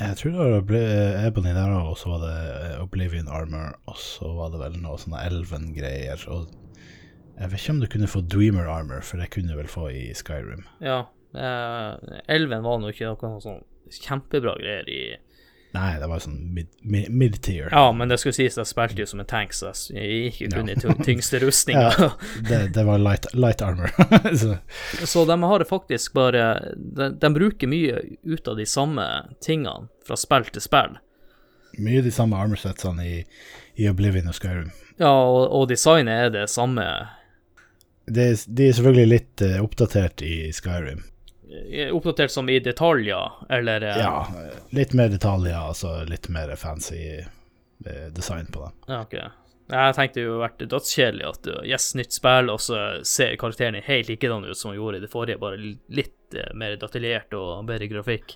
Jeg tror det var Ebony der òg, og så var det eh, Oblivion Armor, og så var det vel noe sånne Elven-greier. Og jeg vet ikke om du kunne få Dreamer Armor, for det kunne du vel få i Skyrim. Ja. Eh, Elven var nå ikke noe sånn kjempebra greier i Nei, det var sånn mid-tier. mid-tier. Ja, men det skulle sies jeg spilte jo som en tank, så jeg gikk jo kun i ty- tyngste rustninga. det, det var light, light armor. så, Så de har faktisk bare de, de bruker mye ut av de samme tingene fra spill til spill. mye de samme armorsetsene i, i Oblivion og Skyrim. Ja, og, og designet er det samme. Det, de er selvfølgelig litt uh, oppdatert i Skyrim. Eh, oppdatert som i detaljer, eller eh, Ja, litt mer detaljer, altså litt mer fancy eh, design på det. Ja, okay. Jeg tenkte det hadde vært dødskjedelig at yes, nytt spill, og så ser karakterene helt likedan ut som de gjorde i det forrige, bare litt eh, mer detaljert og bedre grafikk.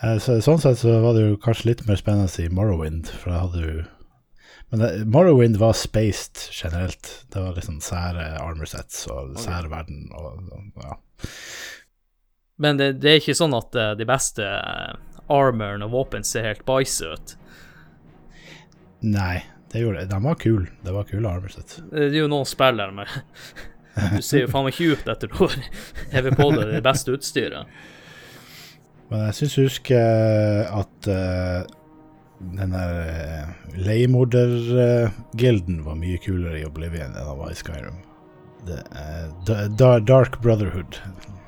Eh, Så, sånn sett så var det jo kanskje litt mer spennende i Morrowind, for da hadde du Men det, Morrowind var spaced generelt. Det var liksom sære armor sets og sære verden og og- ja. Men det, det er ikke sånn at eh, de beste uh, armoren og våpen ser helt bæsj ut. Nei, det gjorde De var kule. Det var kule armor sets. Det er jo noen spill der, men du ser jo faen meg ikke ut etter du har hevet på deg det beste utstyret. Men jeg syns jeg husker at uh, den der uh, leiemordergilden var mye kulere i Oblivion enn den var i Skyrim. The, Da- Dark Brotherhood.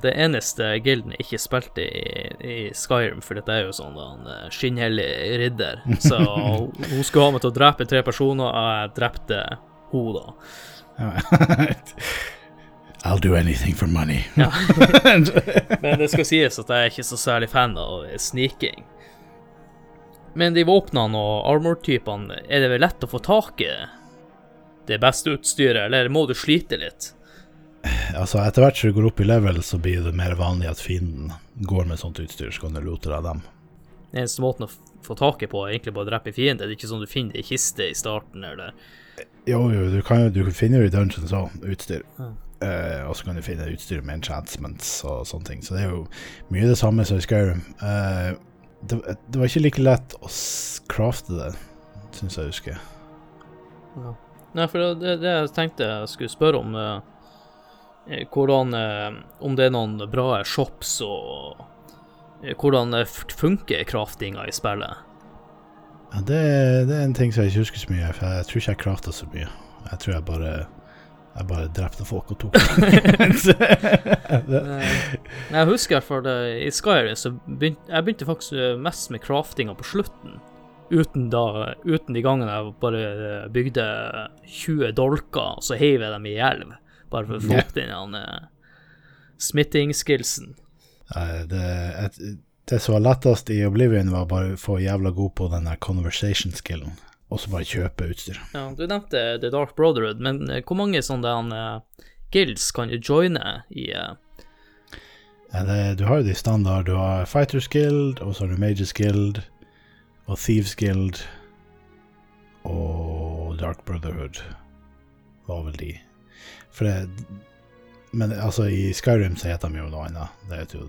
Det eneste gilden jeg ikke spilte i, i Skyrim, for dette er jo sånn en eh, skinnhellig ridder, så hun skulle ha meg til å drepe tre personer, og jeg drepte hun da. I'll do anything for money. Ja. Men det skal sies at jeg er ikke så særlig fan av sniking. Men de våpnene og armor-typene, er det vel lett å få tak i det beste utstyret, eller må du slite litt? Altså Etter hvert som du går opp i level, så blir det mer vanlig at fienden går med sånt utstyr, så kan du loote deg dem. Den eneste måten å få taket på er egentlig bare å drepe fienden. Det er ikke sånn du finner det i kiste i starten, eller Jo, jo, du, kan du finner jo i dungeons òg utstyr. Ja. Uh, og så kan du finne utstyr med enchantments og sånne ting. Så det er jo mye det samme som i Skyrim. Uh, det, det var ikke like lett å crafte det, syns jeg husker. Nei, for det, det jeg tenkte jeg skulle spørre om, eh, hvordan eh, Om det er noen bra shops, og eh, hvordan eh, funker craftinga i spillet? Ja, det, det er en ting som jeg ikke husker så mye, for jeg tror ikke jeg crafta så mye. Jeg tror jeg bare jeg bare drepte folk og tok Eh, Jeg husker det, i Skyrim så begynte jeg begynte faktisk eh, mest med craftinga på slutten. Uten, da, uten de gangene jeg bare eh, bygde 20 dolker, og så heiv jeg dem i elv. Bare for å få opp den uh, smitting-skillsen. Det, det som var lettest i Oblivion, var bare å få jævla god på den der conversation-skillen, og så bare kjøpe utstyr. Ja, du nevnte The Dark Brotherhood, men eh, hvor mange sånne uh, guilds kan du joine i uh... Ja, det, du har jo de standard. Du har Fighters Guild, og så har du Mages Guild, og Thieves Guild, og Dark Brotherhood var vel de. For det Men altså, i Skyrim så heter de jo noe annet. Det er jo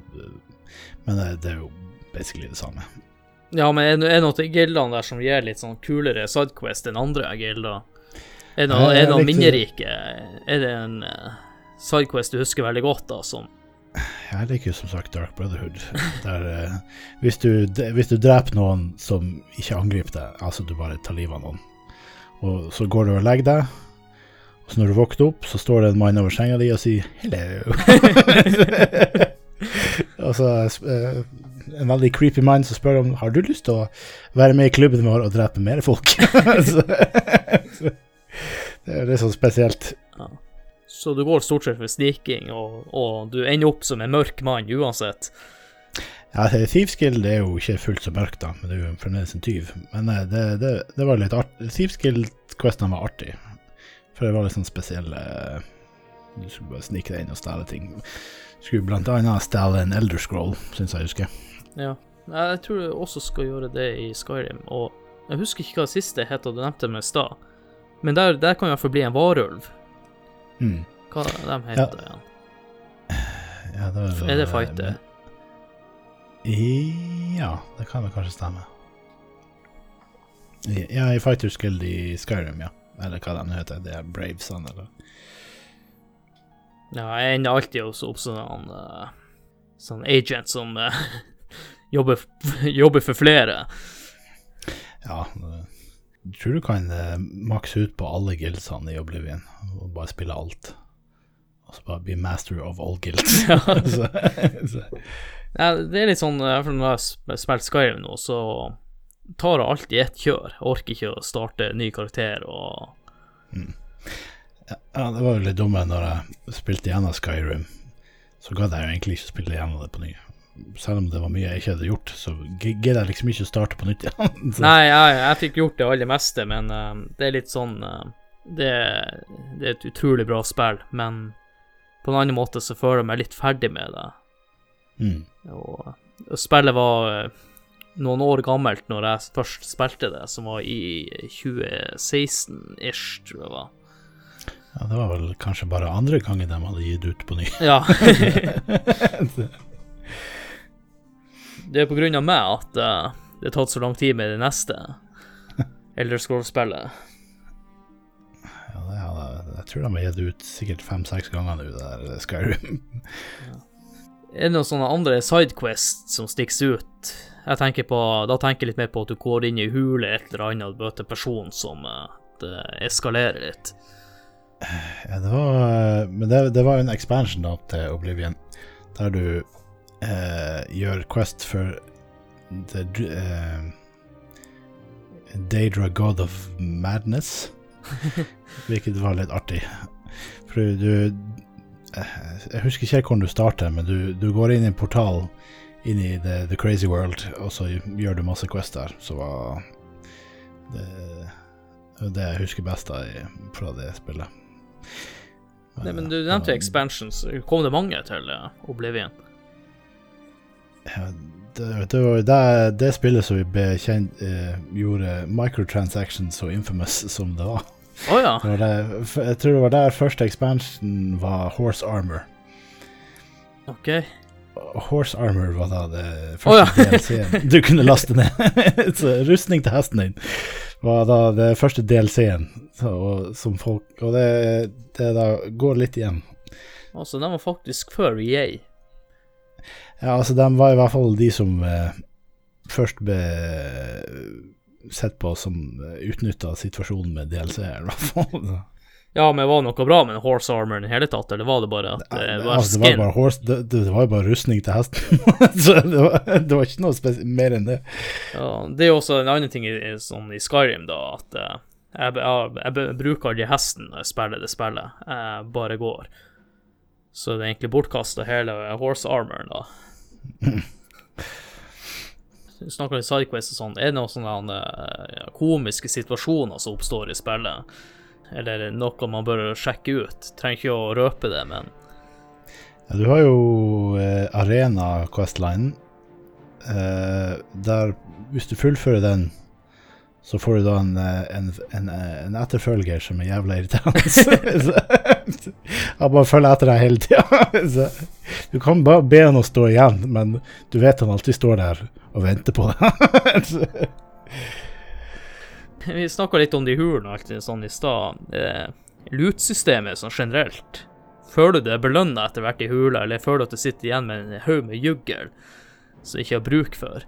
Men det, det er jo basically det samme. Ja, men er det noe til gildene der som gir litt sånn kulere sidequest enn andre gilder? Er det noe, Eh, er det noen minnerike Er det en eh, sidequest du husker veldig godt, da, som Jeg liker som sagt Dark Brotherhood. Der, eh, hvis, du, de, hvis du dreper noen som ikke angriper deg, altså du bare tar livet av noen, og så går du og legger deg, så når du våkner opp, så står det en mann over senga di og sier 'hello'. og så eh, en veldig creepy mann som spør om har du lyst til å være med i klubben vår og drepe mer folk. så, så, det er litt sånn spesielt. Så du går stort sett for sniking, og, og du ender opp som en mørk mann uansett. Ja, Thieves Guild er jo ikke fullt så mørkt, da, men det er jo fremdeles en tyv. Men eh, det, det, det var litt artig. Thieves Guild-questene var artig, for det var litt sånn spesielle Du skulle bare snike deg inn og stjele ting. Du skulle blant annet stjele en Elder Scroll, syns jeg husker. Ja. Jeg tror du også skal gjøre det i Skyrim, og jeg husker ikke hva det siste het, og du nevnte det i stad. Men der, der kan fall bli en varulv. Mm. Hva de heter igjen? Ja, det var, Er det fighter? Ja, det kan vel kanskje stemme. Ja, i Fighters Guild i Skyrim, ja. Eller hva de heter. Det er Bravesene, eller Ja, jeg ender alltid også opp som en uh, sånn agent som uh, jobber, jobber for flere. Ja, jeg tror du kan uh, makse ut på alle guildsene i Oblivion, og bare spille alt. Og så bare bli master of all guilds. Ja. så, så, Ja, det er litt sånn, i hvert fall når jeg har spilt Skyrim nå, så tar det alltid ett kjør. Jeg orker ikke å starte ny karakter og ja, det var jo litt dumme når jeg spilte gjennom Skyrim. så gadd jeg jo egentlig ikke spille gjennom det på ny. Selv om det var mye jeg ikke hadde gjort, så gidder jeg liksom ikke å starte på nytt igjen. Nei, jeg, jeg fikk gjort det aller meste, men uh, det er litt sånn uh, det, det er et utrolig bra spill, men på en annen måte så føler jeg meg litt ferdig med det. Mm. Og, og spillet var eh, noen år gammelt når jeg først spilte det, som var i 2016-ish, tror jeg det var. Ja, det var vel kanskje bare andre gangen de hadde gitt ut på ny. Ja. det er på grunn av meg at uh, det har tatt så lang tid med det neste Elder Scroll-spillet. Ja, det hadde, jeg tror de har gitt ut sikkert fem-seks ganger nå, det der Skyrim. Er det noen sånne andre sidequests som stikker ut? Jeg tenker på, Da tenker jeg litt mer på at du går inn i hule et eller annet og møter en person som eh, det eskalerer litt. Ja, det var, men det, det var en expansion da til Oblivion, der du eh, gjør quest for the, eh, Daedra God of Madness, hvilket var litt artig. For du eh, Jeg husker ikke helt hvordan du starter, men du, du går inn i en portal inn i the, the crazy world, og så gjør du masse quest der. Så var det det jeg husker best da i- fra det spillet. Nei, men du nevnte expansions. Kom det mange til eh, Oblivion? Ja, det, det var jo det, det spillet som vi ble kjent eh, gjorde microtransactions så infamous som det var. Oh, ja. Det var det, jeg tror det var der første expansion var Horse Armor. OK. Horse Armor var da det første første ja. DLC-en du kunne laste ned. så rustning til hesten din var da det første DLC-en som folk Og det, det da går litt igjen. Altså, den var faktisk før EA. Ja, altså, de var i hvert fall de som eh, først ble sett på som utnytta situasjonen med DLC, i hvert fall. Ja, men var det noe bra med Horse Armor i det hele tatt, eller var det bare at det var altså, det, var bare horse, det, det var jo bare rustning til hesten, så det var, det var ikke noe mer enn det. Ja, det er jo også en annen ting i, i, sånn i Skyrim, da, at uh, jeg, jeg, jeg, bruker aldri hesten når jeg spiller det spillet, jeg bare går. Så det er egentlig bortkasta hele horse armoren, da. Du snakker om sidequest og sånn. Er det noen sånne uh, komiske situasjoner som oppstår i spillet? Eller noe man bør sjekke ut? Trenger ikke å røpe det, men Ja, du har jo eh, Arena Questline, eh, der hvis du fullfører den, så får du da en, eh, en, en, eh, en etterfølger som er jævla irriterende. Han bare følger etter deg hele tida. Du kan bare be han å stå igjen, men du vet han alltid står der og venter på deg. Vi snakka litt om de hulene og alt det sånn i stad. Eh, Loot-systemet sånn generelt. Føler du er belønna etter hvert i hula, eller føler du at du sitter igjen med en haug med juggel som du ikke har bruk for?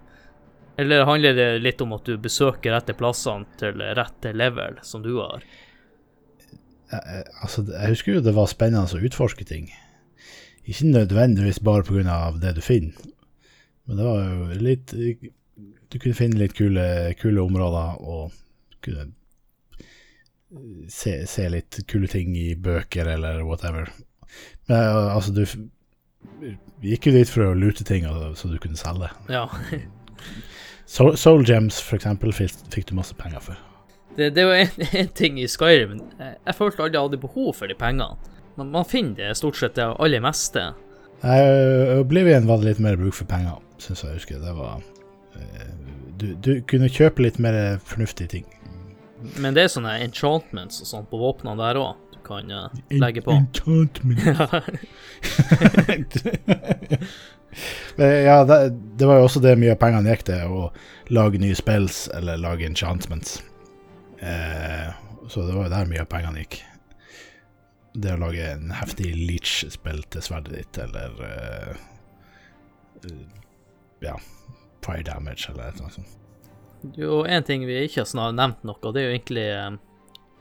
Eller handler det litt om at du besøker rette plassene til rette level, som du har? Eh, altså, jeg husker jo det var spennende å utforske ting. Ikke nødvendigvis bare pga. det du finner, men det var jo litt Du kunne finne litt kule, kule områder og kunne se, se litt kule ting i bøker eller whatever. Men eh, altså, du gikk jo dit for å lute ting altså, så du kunne selge. Ja. Soul, Soul Gems, for eksempel, fikk, fikk du masse penger for. Det, det var én en, en ting i Skyrim Jeg, jeg følte aldri jeg hadde behov for de pengene. Man, man finner det stort sett det aller meste. Oblivion var det litt mer bruk for penger, syns jeg husker. Det var eh, du, du kunne kjøpe litt mer fornuftige ting. Men det er sånne enchantments og sånt på våpnene der òg du kan uh, legge på. Enchantments. Ja, det, det var jo også det mye av pengene gikk til, å lage nye spills eller lage enchantments. Eh, så det var jo der mye av pengene gikk. Det å lage en heftig leech-spill til sverdet ditt, eller eh, eh, ja, fire damage, eller noe sånt. Jo en ting vi ikke har nevnt noe, det er jo egentlig eh,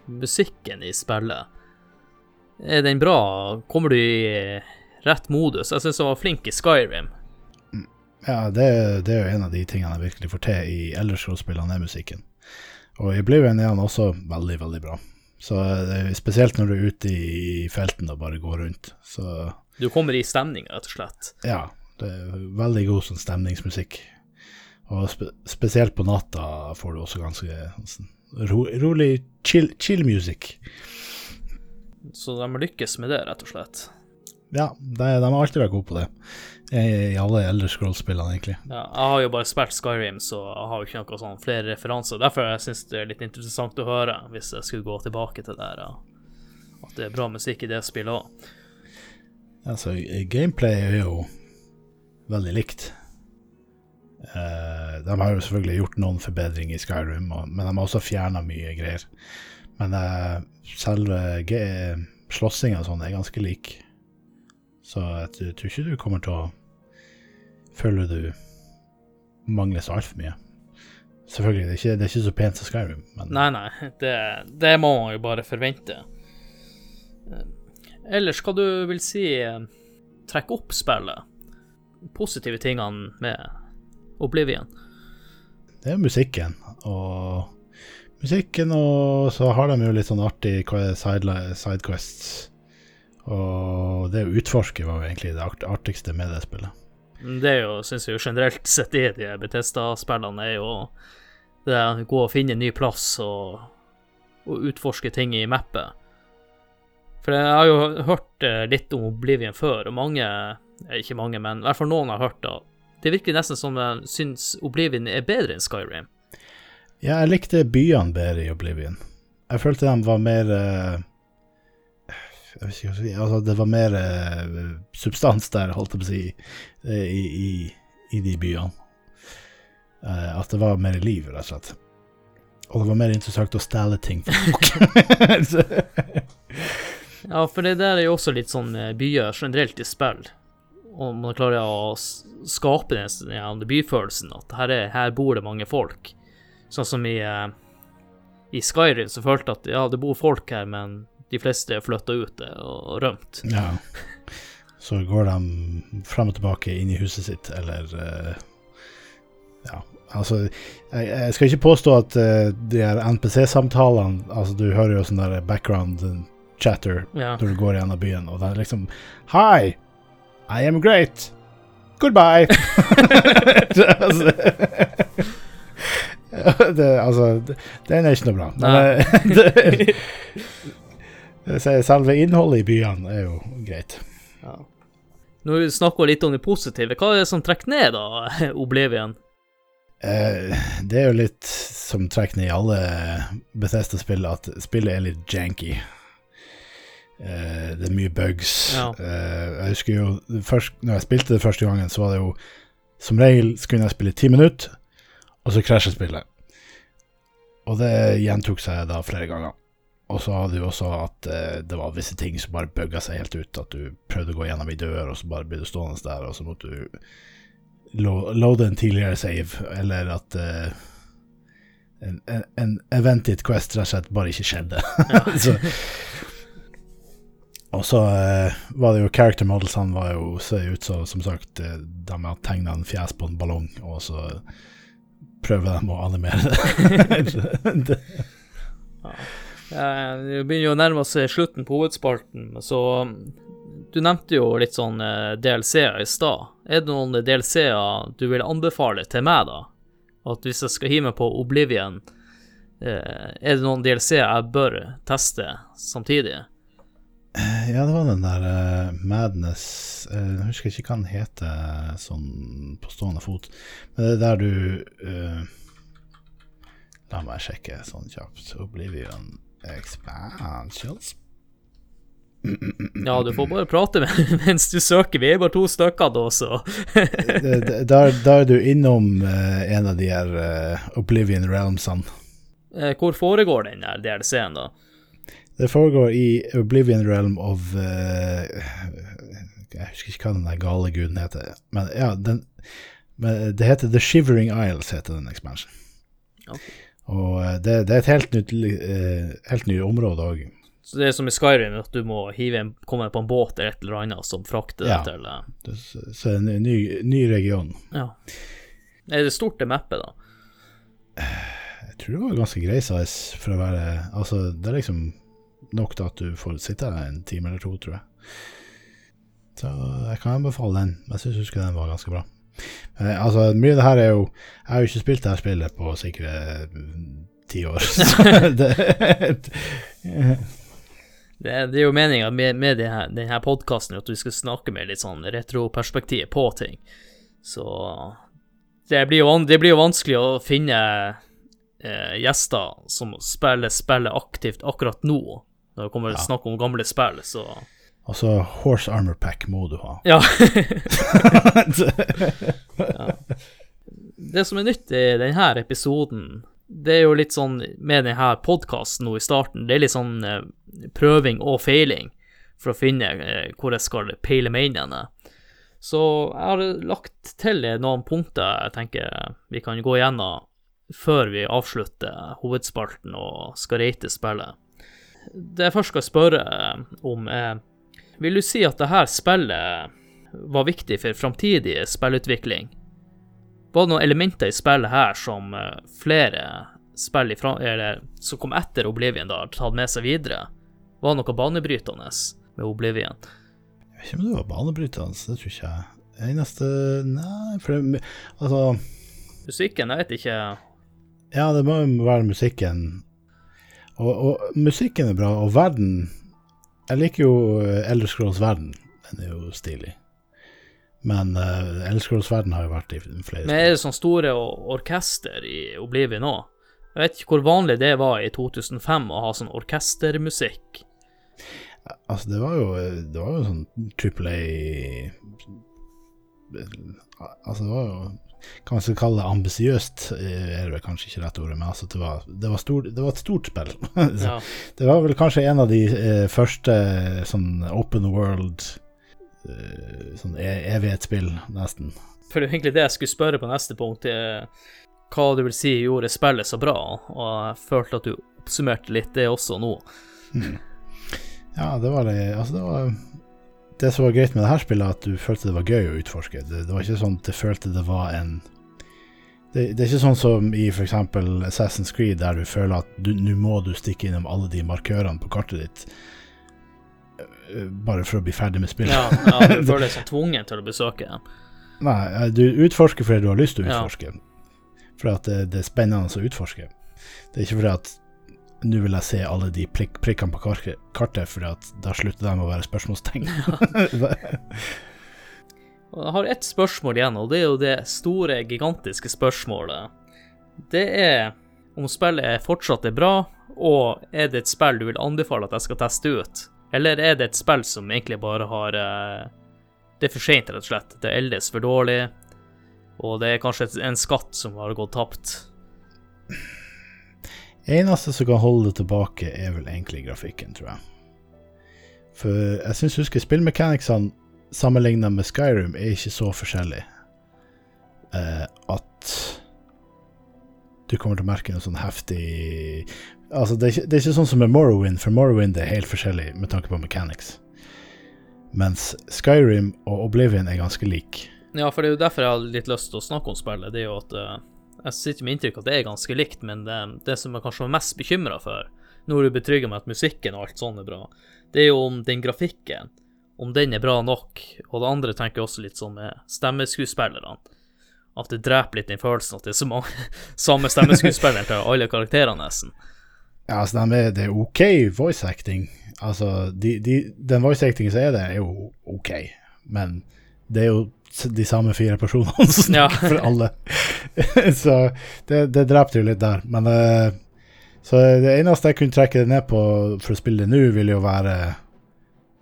musikken i spillet. Er den bra? Kommer du i eh, rett modus? Jeg syns du var flink i Skyrim. Ja, det, det er jo en av de tingene jeg virkelig får til i Elderscroll-spillene, er musikken. Og i Oblivion er han også veldig, veldig bra. Så er spesielt når du er ute i felten og bare går rundt, så Du kommer i stemning, rett og slett. Ja, det er veldig god sånn stemningsmusikk. Og spe spesielt på natta får du også ganske sånn, ro rolig chill, chill music. Så de lykkes med det, rett og slett. Ja, de, de har alltid vært gode på det. I, i alle eldre scroll-spillene, egentlig. Ja, jeg har jo bare spilt Skyrim, så jeg har jo ikke noe sånn flere referanser. Derfor jeg det er litt interessant å høre, hvis jeg skulle gå tilbake til det her. At det er bra musikk i det spillet òg. Altså, gameplay er jo veldig likt. Uh, de har jo selvfølgelig gjort noen forbedringer i Skyrim, men de har også fjerna mye greier. Men uh, selve slåssinga sånn er ganske lik. Så jeg tror ikke du kommer til å føle du mangler så altfor mye. Selvfølgelig, det er, ikke, det er ikke så pent som Skyrim, men Nei, nei, det, det må man jo bare forvente. Ellers, hva du vil si trekke opp spillet? Positive tingene med Oblivion? Det er musikken, og musikken, og så har de jo litt sånn artig sidequests. Og det å utforske var jo egentlig det artigste med det spillet. Det er jo, syns jeg jo generelt sett i de Betesta-spillene, er jo det å gå og finne en ny plass og, og utforske ting i mappet. For jeg har jo hørt eh, litt om Oblivion før, og mange, ikke mange, men i hvert fall noen har hørt det. Det virker nesten som de syns Oblivion er bedre enn Skyrim. Ja, jeg likte byene bedre i Oblivion. Jeg følte de var mer uh jeg vet ikke hva si, altså Det var mer uh, substans der, holdt jeg på å si, uh, i, i, i, de byene. At det var mer liv, rett og slett. Og det var mer interessant å stjele ting fra folk. ja, for det der er jo også litt sånn byer generelt i spill. Og man klarer å skape den ja, byfølelsen, at her, er, her, bor det mange folk. Sånn som i, i Skyrim, så følte jeg at ja, det bor folk her, men de fleste flytta ut og rømt. Ja. Så går de frem og tilbake inn i huset sitt, eller uh, Ja, altså jeg, jeg, skal ikke påstå at de her NPC-samtalene Altså, du hører jo sånn der background chatter ja. når du går gjennom byen, og det er liksom Hi, I am great. Goodbye. altså, det, altså, den er ikke noe bra. Men, det, Selve innholdet i byene er jo greit. Ja. snakker vi litt om det positive, hva er det som trekker ned da, Oblivion? Eh, det er jo litt som trekker ned i alle Bethesda-spill, at spillet er litt janky. Eh, det er mye bugs. Ja. Uh, jeg husker jo først, når jeg spilte det første gangen, så var det jo som regel skulle jeg spille ti minutter, og så krasjer spillet. Og det gjentok seg da flere ganger. Og så hadde du også at uh, det var visse ting som bare bugga seg helt ut. At du prøvde å gå gjennom ei dør, og så bare ble du stående der, og så måtte du lo loade en tidligere save, eller at en, en, en evented quest rett og slett bare ikke skjedde. Ja. så, og så eh, var det jo character modelsene var jo ser ut som som sagt eh, de har tegna en fjes på en ballong, og så prøver de å animere det. ja. Vi begynner jo å nærme oss slutten på hovedspalten, så du nevnte jo litt sånn eh, DLC-er i stad. Er det noen DLC-er du vil anbefale til meg, da? At hvis jeg skal hive meg på Oblivion, eh, er det noen DLC-er jeg bør teste samtidig? Eh, ja, det var den der uh, Madness Jeg husker ikke hva den heter sånn på stående fot. Men det er der du uh, La meg sjekke sånn kjapt. Oblivion Expansions. Ja, du får bare prate med, mens du søker. Vi er bare to stykker da, så Da er du innom uh, en av de her uh, Oblivion Realmsene. Uh, hvor foregår den der DLC-en, da? Det foregår i Oblivion Realm of Jeg husker ikke hva den der gale guden heter. Men ja, den, men det heter The Shivering Isles, heter den expansionen. Okay. Og eh, det, det er et helt nytt, uh, helt nytt område òg. Så det er som i Skyrim, at du må hive en, komme på en båt eller et eller annet som frakter ja, deg til det, Så en ny, ny region. Ja. Er det stort, det mappet, da? Jeg tror det var ganske grei size for å være Altså, det er liksom nok til at du får sitte der en time eller to, tror jeg. Så jeg kan anbefale den. Jeg syns husker den var ganske bra. Men, altså, mye av det her er jo Jeg har jo ikke spilt det her spillet på sikre mm, ti år. Så det, Det, det er jo meninga med, med det her- denne podkasten at vi skal snakke med litt sånn retroperspektiv på ting. Så det blir jo, det blir jo vanskelig å finne eh, gjester som spiller spillet aktivt akkurat nå, når det kommer snakk om gamle spill, så Altså Horse Armor Pack må du ha. Ja. ja. Det som er nytt i denne episoden, det er jo litt sånn med denne podkasten nå i starten, det er litt sånn eh, prøving og feiling for å finne eh, hvor jeg skal peile meg inn henne. Så jeg har lagt til noen punkter jeg tenker vi kan gå gjennom før vi avslutter hovedspalten og skal rate spillet. Det jeg først skal spørre eh, om, er Vil du si at det her spillet var viktig for framtidig spillutvikling? Var det noen elementer i spillet her som eh, flere spill i fra- eller, som kom etter Oblivion, da, tatt med seg videre? Var det noe banebrytende med Oblivion? Jeg vet ikke om det var banebrytende, det tror ikke jeg. Eneste Nei, for det, altså Musikken, jeg vet ikke Ja, det må jo være musikken. Og, og musikken er bra, og verden Jeg liker jo eh, Elder Scrolls verden. Den er jo stilig. Men uh, Elder Scrolls verden har jo vært i flere Men er det sånn store or- orkester i Oblivion òg? Jeg vet ikke hvor vanlig det var i 2005 å ha sånn orkestermusikk. Altså, det var jo Det var jo sånn Triple A Altså, det var jo Kan man skal kalle det ambisiøst, eh, er det vel kanskje ikke rett ordet, men altså, det var, det var, stor, det var et stort spill. Ja. Det var vel kanskje en av de eh, første sånn open world eh, Sånn e evighetsspill, nesten. For det er egentlig det jeg skulle spørre på neste punkt, er hva du vil si gjorde spillet så bra, og jeg følte at du oppsummerte litt det også nå. Ja, det var det Altså, det var Det som var greit med det her spillet, at du følte det var gøy å utforske. Det, det var ikke sånn at du følte det var en det, det er ikke sånn som i f.eks. Assassin's Creed, der du føler at nå må du stikke innom alle de markørene på kartet ditt eh, bare for å bli ferdig med spillet. Ja, ja du føler deg så tvunget til å besøke dem. Nei, eh, du utforsker fordi du har lyst til å Ja. utforske. Fordi at det, det er spennende å utforske. Det er ikke fordi at nå vil jeg se alle de prik prikkene på kartet, fordi da slutter de å være spørsmålstegn. Jeg har ett spørsmål igjen, og det er jo det store, gigantiske spørsmålet. Det er om spillet fortsatt er bra, og er det et spill du vil anbefale at jeg skal teste ut? Eller er det et spill som egentlig bare har eh, Det er for seint, rett og slett. Det eldes for dårlig, og det er kanskje en skatt som har gått tapt. Eneste som kan holde det tilbake, er vel egentlig grafikken, tror jeg. For jeg syns husker spillmechanicsene sammenligna med Skyrim er ikke så forskjellig eh, at du kommer til å merke noe sånn heftig Altså, det er, ikke, det er ikke sånn som med Morrowind, for Morrowind er helt forskjellig med tanke på mechanics. Mens Skyrim og Oblivion er ganske like. Ja, for det er jo derfor jeg har litt lyst til å snakke om spillet. Det er jo at eh, jeg sitter med inntrykk at det er ganske likt, men det, det som jeg kanskje var mest bekymra for, nå er du betrygga med at musikken og alt sånn er bra, det er jo om den grafikken, om den er bra nok. Og det andre tenker jeg også litt sånn med stemmeskuespillerne. At det dreper litt den følelsen at det er så mange samme stemmeskuespiller til alle karakterene, nesten. Ja, altså, de er, det er ok voice acting. Altså, de, de, den voice actingen som er der, er jo ok, men det er jo de samme fire personene som Ja. for alle. så det, det drepte jo litt der. Men uh, Så det eneste jeg kunne trekke det ned på for å spille det nå, vil jo være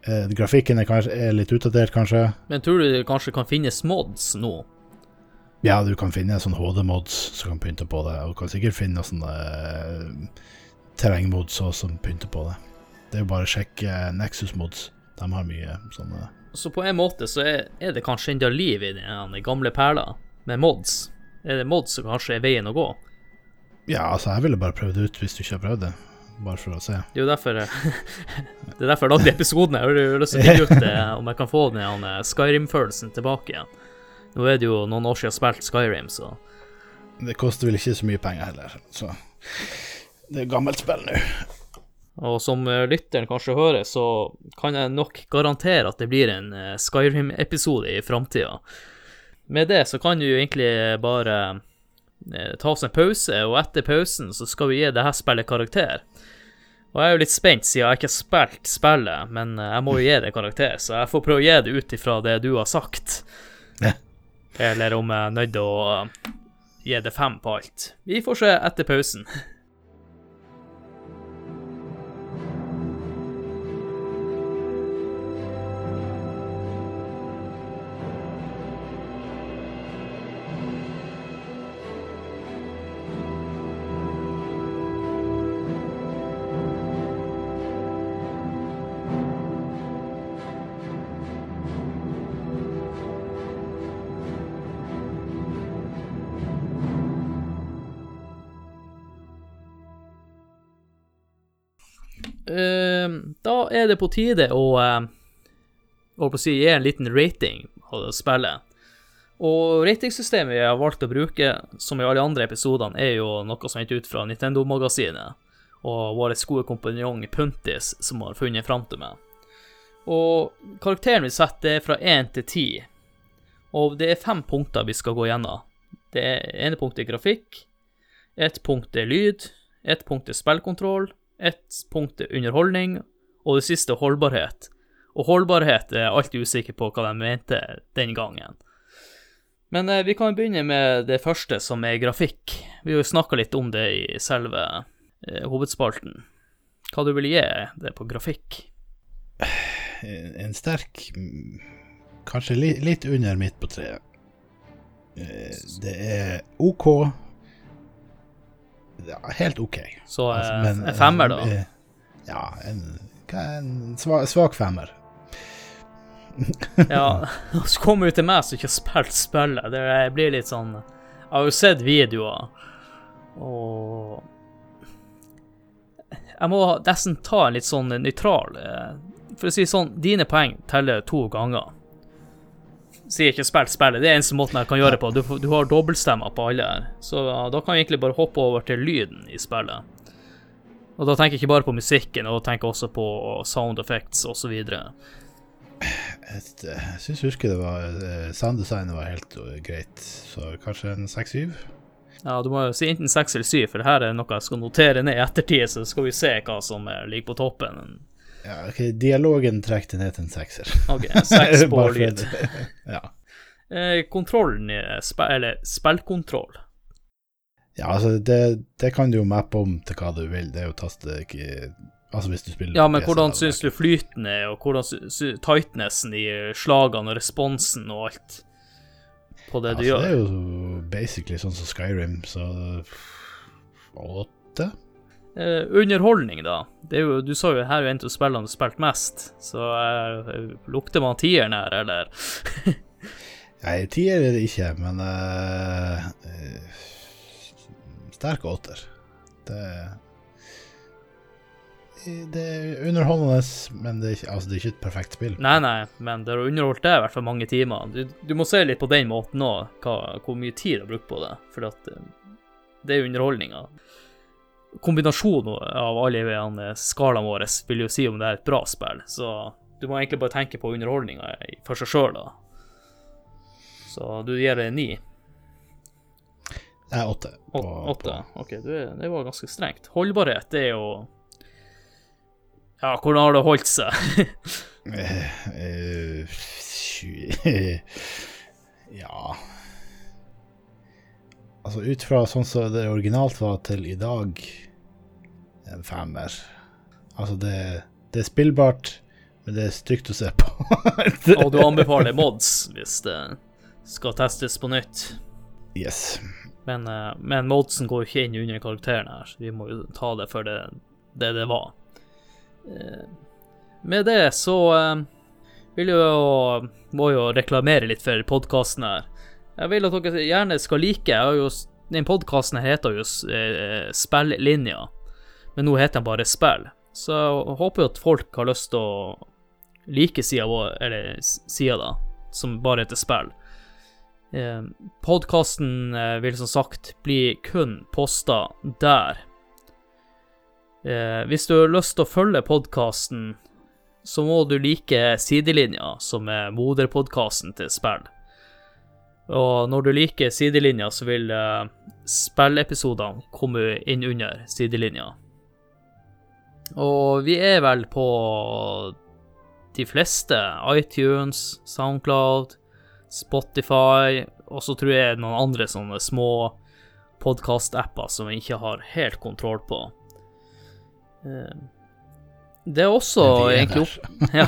uh, Grafikken er, kanskje, er litt utdatert, kanskje. Men tror du det kanskje kan finnes mods nå? Ja, du kan finne sånn HD-mods som kan pynte på det, og du kan sikkert finne sånne uh, terrengmods som pynter på det. Det er jo bare å sjekke Nexus-mods. De har mye sånne Så på en måte så er, er det kanskje enda liv i den gamle perla, med mods. Er det mods som kanskje er veien å gå? Ja, altså, jeg ville bare prøvd det ut hvis du ikke har prøvd det. Bare for å se. Det er jo derfor Det er derfor jeg lagde episoden. Jeg har lyst til å finne ut det, om jeg kan få den eh, Skyrim-følelsen tilbake igjen. Nå er det jo noen år siden jeg har spilt Skyrim, så Det koster vel ikke så mye penger heller, så Det er gammelt spill nå. Og som eh, lytteren kanskje hører, så kan jeg nok garantere at det blir en eh, Skyrim-episode i framtida. Med det så kan du jo egentlig bare eh, ta oss en pause, og etter pausen så skal vi gi det her spillet karakter. Og jeg er jo litt spent, siden jeg ikke har spilt spillet, men jeg må jo gi det karakter, så jeg får prøve å gi det ut ifra det du har sagt. Ja. Eller om jeg er nødt til å gi det fem på alt. Vi får se etter pausen. da er det på tide å uh, å si, gi en liten rating av spillet. Og ratingsystemet vi har valgt å bruke, som i alle andre episodene, er jo noe som er ut fra Nintendo-magasinet og vår gode kompanjong Puntis som har funnet fram til meg. Og karakteren vi setter, er fra 1 til 10. Og det er fem punkter vi skal gå gjennom. Det ene punktet er grafikk, ett punkt er lyd, ett punkt er spillkontroll, ett punkt er underholdning, og det siste holdbarhet. Og holdbarhet er jeg alltid usikker på hva de mente den gangen. Men eh, vi kan begynne med det første, som er grafikk. Vi har jo snakka litt om det i selve eh, hovedspalten. Hva du vil gi det på grafikk? En, en sterk Kanskje li, litt under midt på treet. Eh, Det er OK. Ja, helt OK. Så eh, Altså, men, en femmer, da? eh, Ja, en, hva er en svak, svak femmer. Ja, og så kommer du til meg som ikke har spilt spillet. Det blir litt sånn Jeg har jo sett videoer, og Jeg må nesten ta en litt sånn nøytral eh, For å si sånn, dine poeng teller to ganger. Sier ikke spilt spillet, det er eneste måten jeg kan gjøre det på. Du, du har dobbeltstemmer på alle her. Så da kan jeg egentlig bare hoppe over til lyden i spillet. Og da tenker jeg ikke bare på musikken, og da tenker jeg også på sound effects osv. Et, Jeg syns jeg husker det var eh, Sounddesignet var helt eh, greit, så kanskje en seks-syv? Ja, du må jo si enten seks eller syv, for det her er noe jeg skal notere ned i ettertid, så skal vi se hva som eh, ligger på toppen. Ja, ok, Dialogen trekker det ned til en sekser. OK, seks på lyd. ja. Eh, kontrollen i spill, eller spillkontroll. Ja, altså, det, det kan du jo mappe om til hva du vil. Det er jo taste ikke Altså, hvis du spiller Ja, men PC, hvordan da, syns du flyten er, og hvordan tightnessen i slagene og responsen og alt på det du altså, Det er jo basically sånn som Skyrim, så åtte? Eh, underholdning, da. Det er jo, du sa jo her er jo en av spillene du spilt mest, så eh, lukter man tieren her, eller? Nei, tier er det ikke, men eh, eh, sterk åter. Det det er underholdende, men det er, ikke, altså, det er ikke et perfekt spill. Nei, nei, men det har underholdt deg i hvert fall mange timer. Du, du må se litt på den måten òg, hvor mye tid du har brukt på det. For at eh, det er underholdninga. Kombinasjonen av alle skalaene våre vil jo si om det er et bra spill, så du må egentlig bare tenke på underholdninga for seg sjøl, da. Så du gir det en ni? Nei, åtte. på- Åt- Åtte? OK, du, er- det var ganske strengt. Holdbarhet, det er jo Ja, hvordan har det holdt seg? Eh, eh, ja Altså ut fra sånn som det originalt var til i dag, en femmer. Altså det, det er spillbart, men det er stygt å se på. Og du anbefaler mods hvis det skal testes på nytt. yes. Men, eh, men Moldsen går jo ikke inn under karakteren her, så vi må jo ta det for det det, det var. Eh, Med det så eh, vil jo må jo reklamere litt for podkasten her. Jeg vil at dere gjerne skal like. Jeg har jo, den podkasten heter jo Spillinja, men nå heter den bare Spill. Så jeg håper jo at folk har lyst til å like sida vår, eller sida da, som bare heter Spill. Eh, Podkasten eh, vil som sagt bli kun posta der. Eh, hvis du har lyst til å følge podkasten, så må du like Sidelinja, som er moderpodkasten til spill. Og når du liker Sidelinja, så vil spillepisodene komme inn under Sidelinja. Og vi er vel på de fleste. iTunes, Soundcloud, Spotify, og så tror jeg noen andre sånne små podkast-apper som vi ikke har helt kontroll på. Eh, Det er også det er egentlig opp, ja,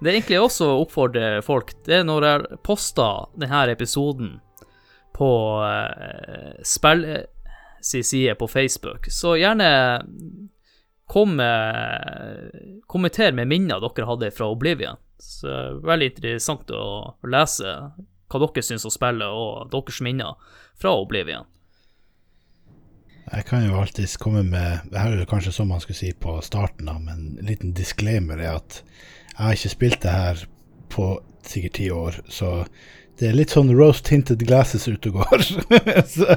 Det er egentlig også å oppfordre folk. Det er når jeg poster denne episoden på uh, spill sin side på Facebook, så gjerne kom med Kommenter med minner dere hadde fra Oblivion. Så det er veldig interessant å lese hva dere syns om spillet, og deres minner fra Oblivion. Jeg kan jo alltids komme med Det her er jo kanskje som man skulle si på starten, da, men en liten disclaimer er at jeg har ikke spilt det her på sikkert ti år, så det er litt sånn rose tinted glasses ute og går. så,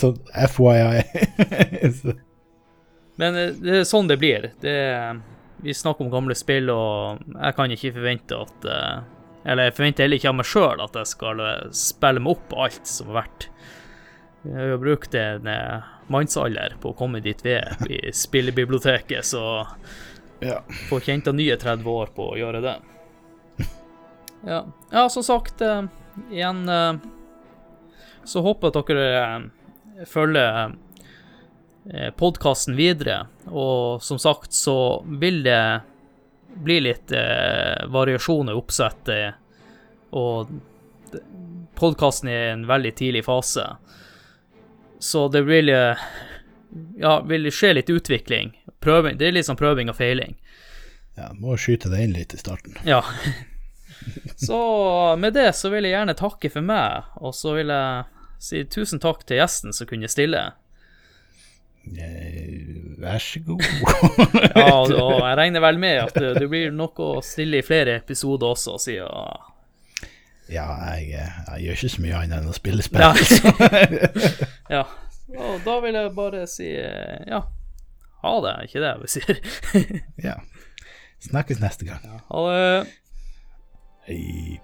sånn FYI. så, Men eh, det er sånn det blir. Det er, vi snakker om gamle spill, og jeg kan ikke forvente at eh, Eller jeg forventer heller ikke av meg sjøl at jeg skal eh, spille meg opp alt som har vært. Jeg har jo brukt en eh, mannsalder på å komme dit vi er, i spillebiblioteket, så ja. får ikke henta nye 30 år på å gjøre det. Ja, ja som sagt, igjen så håper jeg at dere følger podkasten videre. Og som sagt så vil det bli litt eh, variasjon i oppsettet, og podkasten er i en veldig tidlig fase. Så det vil eh, ja, vil skje litt utvikling. Prøving, det er litt sånn prøving og feiling. ja, må skyte det inn litt i starten. Ja. Så med det så vil jeg gjerne takke for meg, og så vil jeg si tusen takk til gjesten som kunne stille. Eh, vær så god. Ja, og jeg regner vel med at det blir noe å stille i flere episoder også, siden ja, jeg, jeg gjør ikke så mye annet enn å spille spill. Ja. ja. Og da vil jeg bare si eh, ja, ha det, ikke det vi sier. ja. Snakkes neste gang. Ha det. Hei.